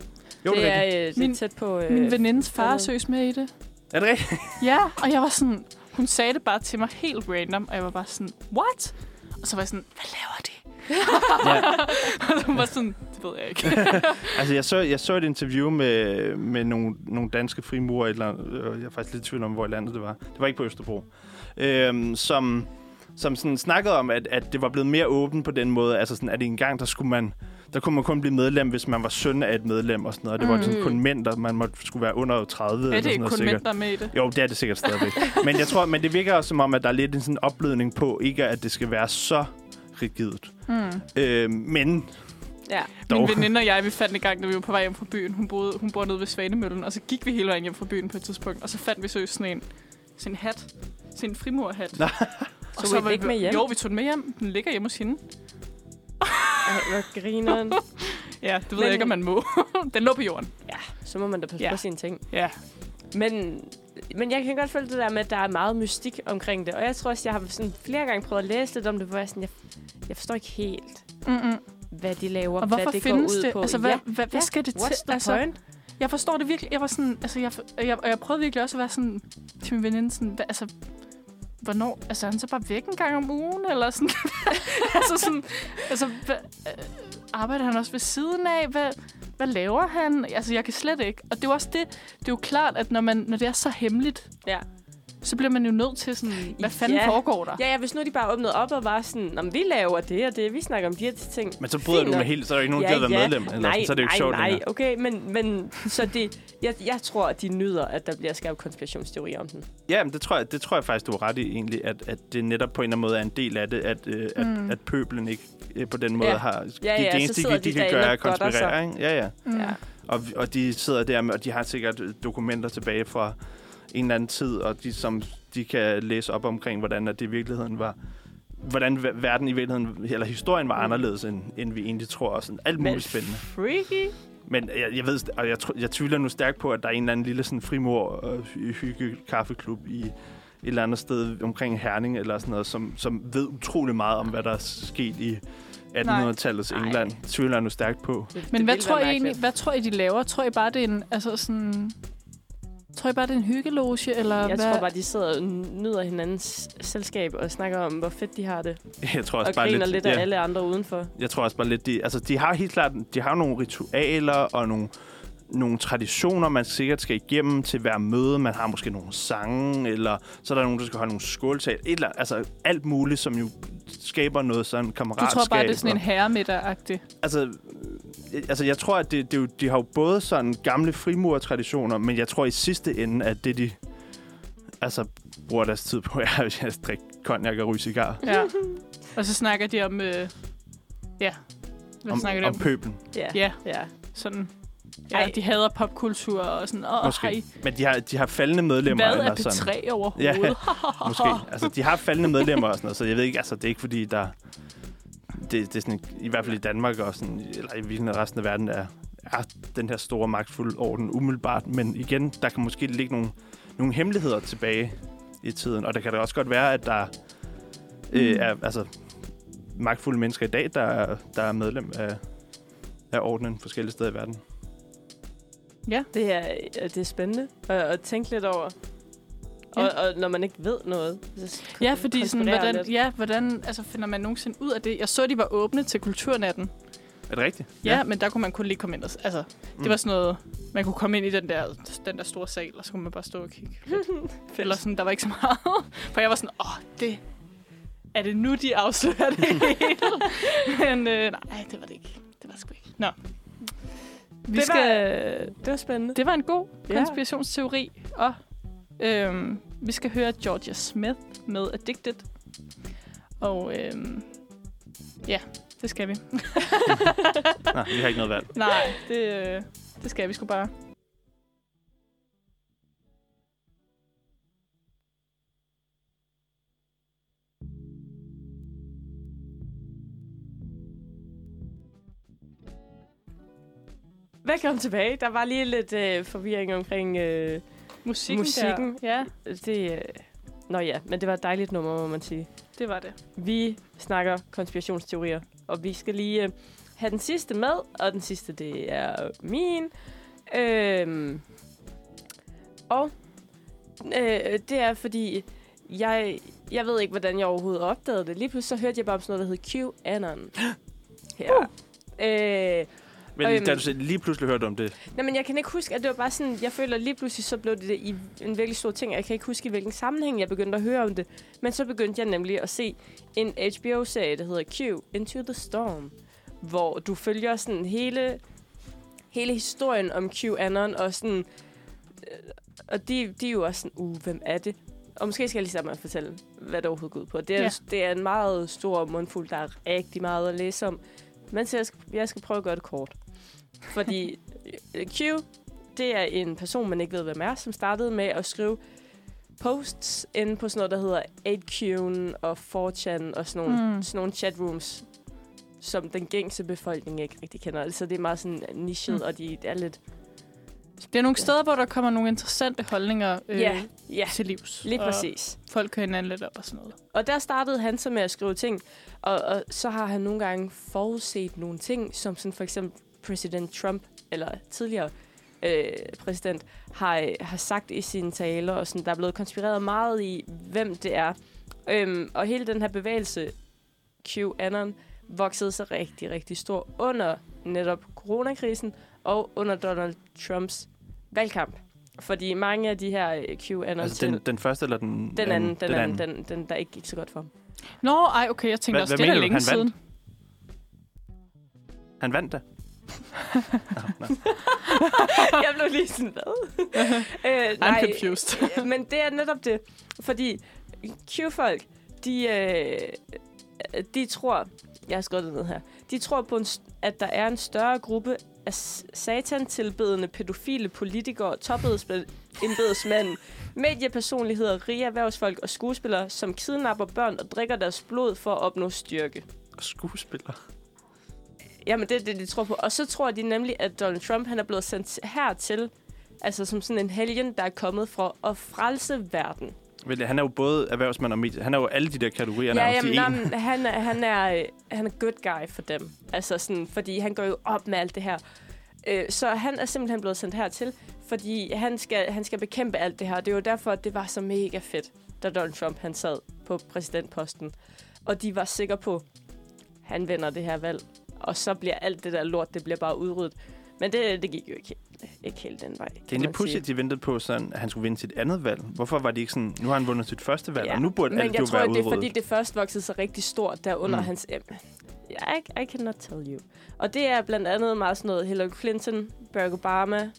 Jo,
det
det er,
er,
rigtigt.
øh, det er
Min-
tæt på... Øh,
Min venindes far
hvad?
søs med i det.
er det rigtigt?
Ja, og jeg var sådan... Hun sagde det bare til mig helt random, og jeg var bare sådan, what? Og så var jeg sådan, hvad laver de?
ja.
Og hun var sådan, det ved jeg ikke.
Altså, jeg så, jeg så et interview med, med nogle, nogle danske frimurer, eller, øh, jeg er faktisk lidt i tvivl om, hvor i landet det var. Det var ikke på Østerbro. Øhm, som som sådan snakkede om, at, at det var blevet mere åbent på den måde. Altså sådan, at i en gang, der skulle man, der kunne man kun blive medlem, hvis man var søn af et medlem og sådan noget. Det var
Mm.
sådan kun mænd, der man måtte, skulle være under 30
er
eller
det
sådan
ikke
noget
kun
sikkert.
mænd, der er med i det?
Jo, det er det sikkert stadigvæk. men jeg tror, men det virker også som om, at der er lidt en sådan opblødning på, ikke at det skal være så rigidt.
Mm.
Øh, men
Ja.
dog.
Min veninde og jeg, vi fandt en gang, da vi var på vej hjem fra byen. Hun, boede, hun bor nede ved Svanemøllen, og så gik vi hele vejen hjem fra byen på et tidspunkt, og så fandt vi seriøst sådan en, sådan en hat. Sådan en frimurhat. Og
Så I den ikke med hjem?
Jo, vi tog den med hjem. Den ligger hjemme hos hende.
Ej, hvor grineren.
Ja, det ved
Men-
jeg ikke, om man må. den lå på jorden.
Ja, så må man da passe
Ja.
på sine ting.
Ja.
Men, men jeg kan godt følge det der med, at der er meget mystik omkring det. Og jeg tror også, jeg har sådan flere gange prøvet at læse lidt om det, hvor jeg, sådan, jeg, jeg forstår ikke helt,
Mm-mm.
hvad de laver,
Og
hvad det går ud
det?
på.
Altså, hvad,
ja.
hvad, hvad
Ja,
skal det
What's
til?
the
Altså,
point?
jeg forstår det virkelig. Jeg var sådan, altså, jeg, jeg, jeg, jeg prøvede virkelig også at være sådan til min veninde, sådan, hvad, altså, hvornår, altså, er han så bare væk en gang om ugen, eller sådan, altså sådan, altså, hvad, øh, arbejder han også ved siden af, hvad, hvad laver han? Altså, jeg kan slet ikke. Og det er jo også det, det er jo klart, at når, man, når det er så hemmeligt,
Ja
så bliver man jo nødt til sådan, hvad fanden
Ja.
foregår der?
Ja, ja, hvis nu de bare åbnede op og var sådan, men vi laver det og det, vi snakker om de her ting.
Men så bryder
Fint
du med helt, så er der ikke nogen, der gider være medlem. Eller
nej,
sådan, så er det jo ikke
nej,
sjovt
nej,
længere.
okay, men, men så det, jeg, jeg tror, at de nyder, at der bliver skabt konspirationsteorier om den.
Ja, men det tror, jeg, det tror jeg faktisk, du har ret i egentlig, at, at det netop på en eller anden måde er en del af det, at, øh, at,
Mm.
at pøbelen ikke øh, på den måde
Ja.
har...
Ja, ja,
det eneste, de, de
de
kan gøre, er at konspirere. Ikke? Ja, ja.
Mm.
Ja.
Og, og de sidder der med, og de har sikkert øh, dokumenter tilbage fra en eller anden tid, og de, som de kan læse op omkring, hvordan at det i virkeligheden var hvordan ver- verden i virkeligheden, eller historien var anderledes, end, end vi egentlig tror, og sådan alt
Men
muligt spændende.
Freaky.
Men jeg, jeg ved, og jeg, jeg tvivler nu stærkt på, at der er en eller anden lille sådan frimor og hy- hygge kaffeklub i et eller andet sted omkring Herning eller sådan noget, som, som ved utrolig meget om, hvad der er sket i 1800-tallets
Nej.
England. Tvivler jeg nu stærkt på.
Det,
Men
det
hvad tror, I egentlig, hvad tror I, de laver? Tror I bare, det er en, altså sådan... Tror I bare, det er en hyggeloge, eller
Jeg
hvad?
tror bare, de sidder og nyder hinandens selskab og snakker om, hvor fedt de har det.
Jeg tror også
Og
bare
griner
lidt,
lidt af
ja,
alle andre udenfor.
Jeg tror også bare lidt, de, altså de har helt klart, de har nogle ritualer og nogle, nogle traditioner, man sikkert skal igennem til hver møde. Man har måske nogle sange, eller så er der nogen, der skal holde nogle skåltal. Et eller, altså alt muligt, som jo skaber noget sådan
Du
kammeratskab.
tror bare, det er sådan en herremiddag-agtig?
Altså, altså jeg tror, at det, det, er jo- de har jo både sådan gamle frimurertraditioner, men jeg tror i sidste ende, at det de altså, bruger deres tid på, er at drikke cognac og ryge cigar.
Ja. Og så snakker de om... Øh, ja. Hvad
Om,
snakker de
om
om?
pøblen,
Ja.
Ja,
ja.
sådan... Ja,
Ej.
de hader popkultur og sådan... Åh,
måske.
hej,
Men de har, de har faldende medlemmer.
hvad er
eller sådan.
P3 overhovedet?
Ja, Måske. Altså, de har faldende medlemmer og sådan noget, så jeg ved ikke, altså, det er ikke fordi, der... Det, det er sådan, i hvert fald i Danmark og sådan, eller i resten af verden, er, er den her store magtfulde orden umiddelbart. Men igen, der kan måske ligge nogle, nogle hemmeligheder tilbage i tiden. Og der kan da også godt være, at der øh,
Mm.
er altså, magtfulde mennesker i dag, der er, der er medlem af, af ordenen forskellige steder i verden.
Det er, det er spændende at, at tænke lidt over.
Ja.
Og, og når man ikke ved noget. Så
Ja, fordi sådan, hvordan,
lidt.
ja, hvordan altså, finder man nogensinde ud af det? Jeg så, de var åbne til kulturnatten.
Er det rigtigt?
Ja, ja men der kunne man kun lige komme ind. Og, altså,
Mm.
det var sådan noget, man kunne komme ind i den der, den der store sal, og så kunne man bare stå og kigge. Eller sådan, der var ikke så meget. For jeg var sådan, åh, det... Er det nu, de afslører det hele? men øh, nej, det var det ikke. Det var sgu ikke. Nå. Vi
det,
skal,
var, det var spændende.
det var en god
Ja.
konspirationsteori, og øhm, vi skal høre Georgia Smith med Addicted. Og øhm, ja, det skal vi.
Nej, vi har ikke noget valg.
Nej, det, øh, det skal vi sgu bare.
Velkommen tilbage. Der var lige lidt øh, forvirring omkring øh,
Musikken,
Musikken.
Der. Ja,
det. Øh, nå ja, men det var et dejligt nummer, må man sige.
det var det.
Vi snakker konspirationsteorier, og vi skal lige øh, have den sidste med, og den sidste, det er min. Øhm, og øh, det er fordi, jeg, jeg ved ikke, hvordan jeg overhovedet opdagede det. Lige pludselig så hørte jeg bare om sådan noget, der hed QAnon. Her. Uh. Øh,
Men
Øhm.
da du selv lige pludselig hørte om det,
Nej, men jeg kan ikke huske, at det var bare sådan, jeg føler lige pludselig, så blev det, i en virkelig stor ting. Jeg kan ikke huske, i hvilken sammenhæng jeg begyndte at høre om det. Men så begyndte jeg nemlig at se en HBO-serie, der hedder Q, Into the Storm, hvor du følger sådan hele, hele historien om QAnon, og sådan, øh, og de, de er jo også sådan, uh, hvem er det? Og måske skal jeg lige starte med at fortælle, hvad det overhovedet går ud på. Det er,
ja.
det er en meget stor mundfuld, der er rigtig meget at læse om. Men så jeg skal, jeg skal prøve at gøre det kort. Fordi øh, Q, det er en person, man ikke ved, hvem er, som startede med at skrive posts inde på sådan noget, der hedder 8Q'en og 4chan og sådan nogle,
Mm.
sådan nogle chatrooms, som den gængse befolkning ikke rigtig kender. Så det er meget sådan nichet,
mm.
og de er lidt...
Det er nogle steder, hvor der kommer nogle interessante holdninger øh,
Ja, ja,
til livs.
lige præcis.
folk kører hinanden lidt op og sådan noget.
Og der startede han så med at skrive ting, og, og så har han nogle gange forudset nogle ting, som sådan for eksempel præsident Trump, eller tidligere øh, præsident, har, har sagt i sine taler, og sådan, der er blevet konspireret meget i, hvem det er. Øhm, og hele den her bevægelse, QAnon, voksede sig rigtig, rigtig stor under netop coronakrisen og under Donald Trumps valgkamp. Fordi mange af de her øh, QAnon
altså den, den første eller den
den anden, den, anden, den, den, der ikke gik så godt for ham.
Nå, ej, okay, jeg tænkte
Hvad-
også,
hvad
det er længe
han vandt?
siden.
Han vandt da.
jeg blev lige sådan, hvad? øh,
I'm confused.
øh, men det er netop det. Fordi Q-folk, de, øh, de tror, jeg har skrevet det ned her, de tror på, en, at der er en større gruppe af satan-tilbedende pædofile politikere, topembedsmænd, mediepersonligheder, rige erhvervsfolk og skuespillere, som kidnapper børn og drikker deres blod for at opnå styrke.
Skuespiller.
Jamen, det er det, de tror på. Og så tror de nemlig, at Donald Trump han er blevet sendt hertil, altså som sådan en helgen, der er kommet for at frelse verden.
Vel, han er jo både erhvervsmand og medie. Han er jo alle de der kategorier
Ja, jamen,
i
nej,
en.
men han, er, han, er, øh, han er good guy for dem. Altså sådan, fordi han går jo op med alt det her. Øh, så han er simpelthen blevet sendt hertil, fordi han skal, han skal bekæmpe alt det her. Det er jo derfor, at det var så mega fedt, da Donald Trump han sad på præsidentposten. Og de var sikre på, at han vinder det her valg. Og så bliver alt det der lort, det bliver bare udryddet. Men det, det gik jo ikke, helt- ikke helt den vej.
Det er egentlig pudsigt, at de ventede på, sådan, at han skulle vinde sit andet valg. Hvorfor var de ikke sådan, nu har han vundet sit første valg,
Ja,
og nu burde
Men
alt
jeg
jo
tror,
være
det er fordi, det først voksede sig rigtig stort der under
Mm.
hans... I, I cannot tell you. Og det er blandt andet meget sådan noget Hillary Clinton, Barack Obama,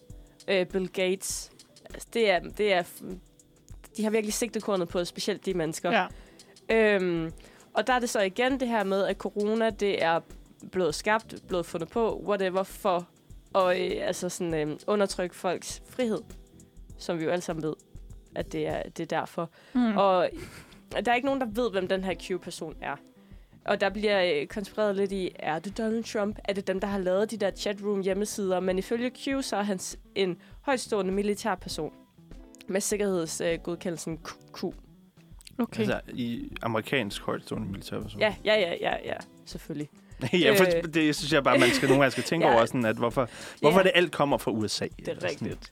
øh, Bill Gates. Altså, det er, det er... De har virkelig sigtekornet på specielt de mennesker.
Ja.
Øhm, og der er det så igen det her med, at corona, det er blevet skabt, blevet fundet på, whatever, for at øh, altså sådan, øh, undertrykke folks frihed. Som vi jo alle sammen ved, at det er, det er derfor.
Mm.
Og der er ikke nogen, der ved, hvem den her Q-person er. Og der bliver øh, konspireret lidt i, er det Donald Trump? Er det dem, der har lavet de der chatroom hjemmesider? Men ifølge Q, så er han en højtstående militær person. Med sikkerhedsgodkendelsen Q.
Okay.
Altså, i amerikansk højtstående militærperson.
Ja, ja, ja, ja, ja, selvfølgelig.
ja, for
Øh.
det synes jeg bare, man skal nogle gange skal tænke
Ja.
over, sådan, at hvorfor, hvorfor
Ja.
det alt kommer fra USA.
Det er rigtigt.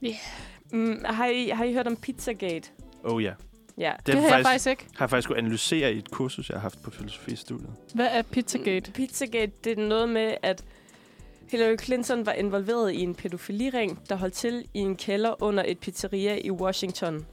Mm, har, I, har I hørt om Pizzagate?
Oh ja.
Ja.
Det, det har jeg faktisk ikke.
har jeg faktisk skulle analysere i et kursus, jeg har haft på filosofistudiet.
Hvad er Pizzagate?
Pizzagate, det er noget med, at Hillary Clinton var involveret i en pædofiliring, der holdt til i en kælder under et pizzeria i Washington.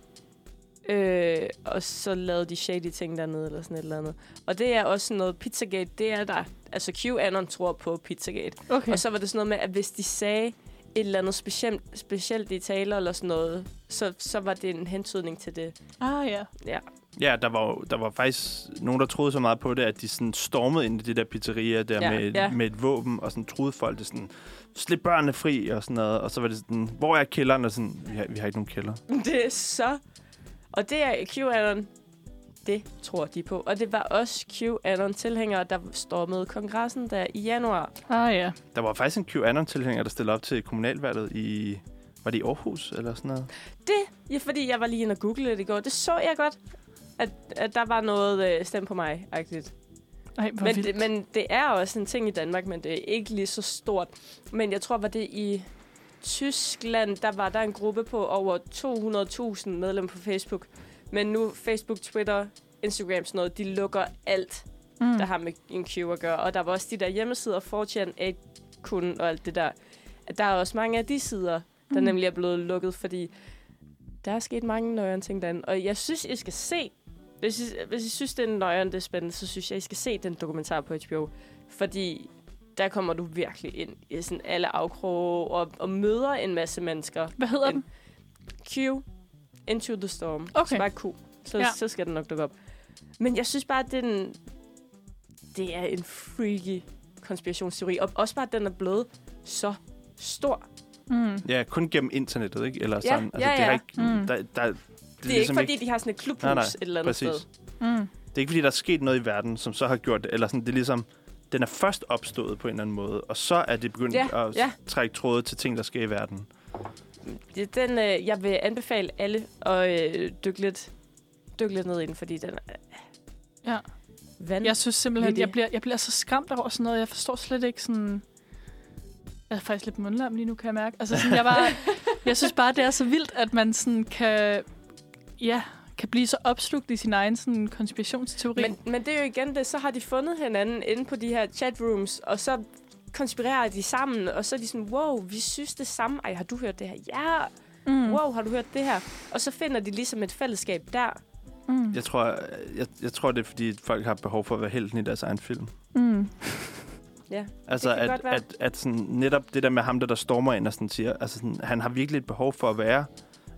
Øh, og så lavede de shady ting dernede, eller sådan et eller andet. Og det er også noget, Pizzagate, det er der. Altså QAnon tror på Pizzagate.
Okay.
Og så var det sådan noget med, at hvis de sagde et eller andet specielt, specielt i taler eller sådan noget, så, så var det en hentydning til det.
Ah, ja.
Ja.
Ja, der var, der var faktisk nogen, der troede så meget på det, at de sådan stormede ind i det der pizzeria der
Ja,
med,
ja.
med et våben, og sådan troede folk, det sådan, slip børnene fri og sådan noget. Og så var det sådan, hvor er kælderen? Og sådan, vi har, vi har ikke nogen kælder.
Det er så... Og det er QAnon. Det tror de på. Og det var også QAnon-tilhængere, der stormede kongressen der i januar.
Ah, ja.
Der var faktisk en QAnon-tilhænger, der stillede op til kommunalvalget i... Var det i Aarhus eller sådan noget?
Det, ja, fordi jeg var lige inde og google det i går. Det så jeg godt, at, at der var noget øh, stem på mig-agtigt.
Ej,
Men
vildt.
det, men det er også en ting i Danmark, men det er ikke lige så stort. Men jeg tror, var det i Tyskland, der var der en gruppe på over 200.000 medlemmer på Facebook. Men nu Facebook, Twitter, Instagram, sådan noget, de lukker alt,
mm.
der har med en Q at gøre. Og der var også de der hjemmesider, 4chan, 8kun og alt det der. Der er også mange af de sider, der
Mm.
nemlig er blevet lukket, fordi der er sket mange nøjere ting derinde. Og jeg synes, I skal se, hvis I, hvis I synes, det er nøjere, det er spændende, så synes jeg, I skal se den dokumentar på HBO. Fordi der kommer du virkelig ind i sådan alle afkroge og, og møder en masse mennesker.
Hvad hedder
en-
den?
Q, Into the Storm.
Okay.
Så bare Q. Så,
Ja.
ja. så skal den nok dukke op. Men jeg synes bare, at det er en, det er en freaky konspirationsteori. Og også bare, at den er blevet så stor.
Mm.
Ja, kun gennem internettet, ikke? Eller
Ja,
sådan. Altså,
ja,
det har
ja.
ikke,
Mm.
der, der, det, er
Det er ikke, fordi de har sådan et klubhus
Nej, nej,
et eller andet
præcis.
sted.
Mm.
Det er ikke, fordi der er sket noget i verden, som så har gjort det. Eller sådan, det er ligesom, den er først opstået på en eller anden måde, og så er det begyndt
Ja,
at
ja.
trække tråde til ting, der sker i verden.
Den, øh, jeg vil anbefale alle at øh, dykke, lidt, dykke lidt ned i den, fordi den er...
Ja.
Vand.
Jeg synes simpelthen, jeg bliver, jeg bliver så skræmt over sådan noget. Jeg forstår slet ikke sådan... Jeg er faktisk lidt mundlam lige nu, kan jeg mærke. Altså, sådan, jeg, bare, jeg synes bare, det er så vildt, at man sådan kan... Ja, kan blive så opslugt i sin egen sådan, konspirationsteori.
Men, men det er jo igen det, så har de fundet hinanden inde på de her chatrooms, og så konspirerer de sammen, og så er de sådan, wow, vi synes det samme. Ej, har du hørt det her? Ja,
mm.
wow, har du hørt det her? Og så finder de ligesom et fællesskab der.
Mm.
Jeg tror, jeg, jeg tror, det er, fordi folk har behov for at være helten i deres egen film.
Mm.
Ja,
Altså,
kan
at,
godt være.
at, at sådan, netop det der med ham, der, der stormer ind og sådan siger, altså sådan, han har virkelig et behov for at være,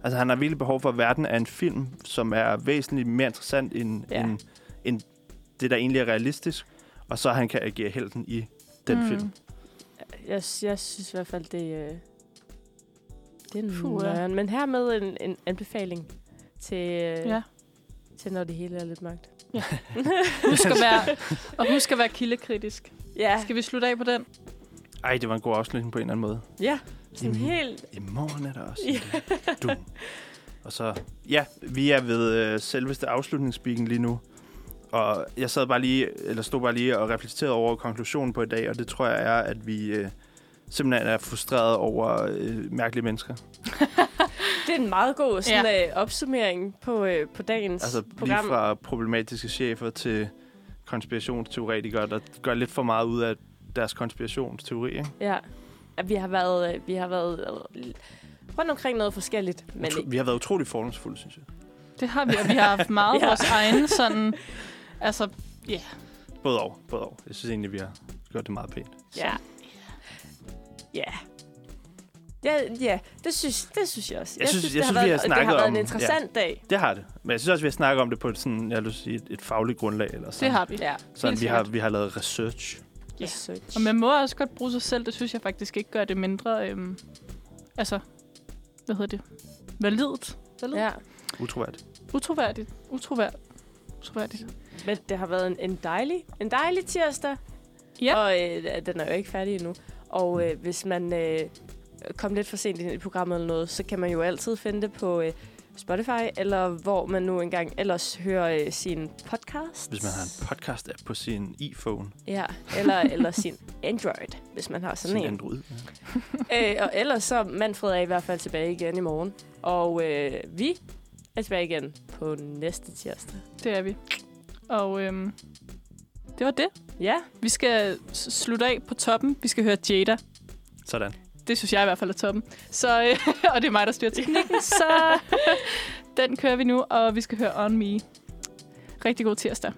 altså han har virkelig behov for, at verden er en film, som er væsentligt mere interessant end,
Ja.
end, end det, der egentlig er realistisk, og så han kan agere helten i den
mm.
film.
Jeg, jeg synes i hvert fald, det, øh, det er
Puh, ja.
nøjeren. Men her med en, en anbefaling til, øh,
Ja.
til, når det hele er lidt magt.
Husk at være, og husk at være kildekritisk.
Ja,
Skal vi slutte af på den?
Ej, det var en god afslutning på en eller anden måde.
ja. Sådan helt...
I morgen er der også.
Ja.
Du. Og så, ja, vi er ved øh, selveste afslutningsspeaken lige nu. Og jeg sad bare lige, eller stod bare lige og reflekterede over konklusionen på i dag, og det tror jeg er, at vi, øh, simpelthen er frustreret over øh, mærkelige mennesker.
Det er en meget god sådan, ja. øh, opsummering på, øh, på dagens
Altså lige
program.
fra problematiske chefer til konspirationsteoretikere, der gør lidt for meget ud af deres konspirationsteori. Ikke?
Ja. At vi har været, øh, vi har været øh, rundt omkring noget forskelligt. Men
Utro- vi har været utrolig fordomsfulde, synes jeg.
Det har vi, og vi har haft meget
Ja.
ja. vores egen sådan... Altså,
Både og, både og. Jeg synes egentlig, vi har gjort det meget pænt.
ja. Ja. Ja, ja det, synes, det synes jeg også.
Jeg synes-
det
jeg
har
synes, vi har
været, det
snakket
har været
om-
en interessant dag.
Det har det. Men jeg synes også, vi har snakket om det på et, sådan, jeg vil sige, et, et fagligt grundlag. Eller sådan.
det har vi.
Ja.
Sådan, vi, har, vi har lavet research.
Ja.
Research.
Og man må også godt bruge sig selv. Det synes jeg faktisk ikke gør det mindre... Øhm, altså, hvad hedder det? Validt. Valid?
Ja.
Utroværdigt.
Utroværdigt. Utroværdigt. Utroværdigt.
Men det har været en, en, dejlig, en dejlig tirsdag.
Ja.
Og øh, den er jo ikke færdig endnu. Og øh, hvis man øh, kom lidt for sent ind i programmet eller noget, så kan man jo altid finde det på øh, Spotify, eller hvor man nu engang ellers hører øh, sin podcast.
Hvis man har en podcast-app på sin iPhone,
Ja, eller, eller sin Android, hvis man har sådan
sin
en.
Android. Ja.
Øh, og ellers så Manfred er i hvert fald tilbage igen i morgen. Og øh, vi er tilbage igen på næste tirsdag.
Det er vi. Og øhm, det var det.
Ja,
Vi skal slutte af på toppen. Vi skal høre Jada.
Sådan.
Det synes jeg i hvert fald er toppen. Så, øh, og det er mig, der styrer teknikken. så den kører vi nu, og vi skal høre On Me. Rigtig god tirsdag.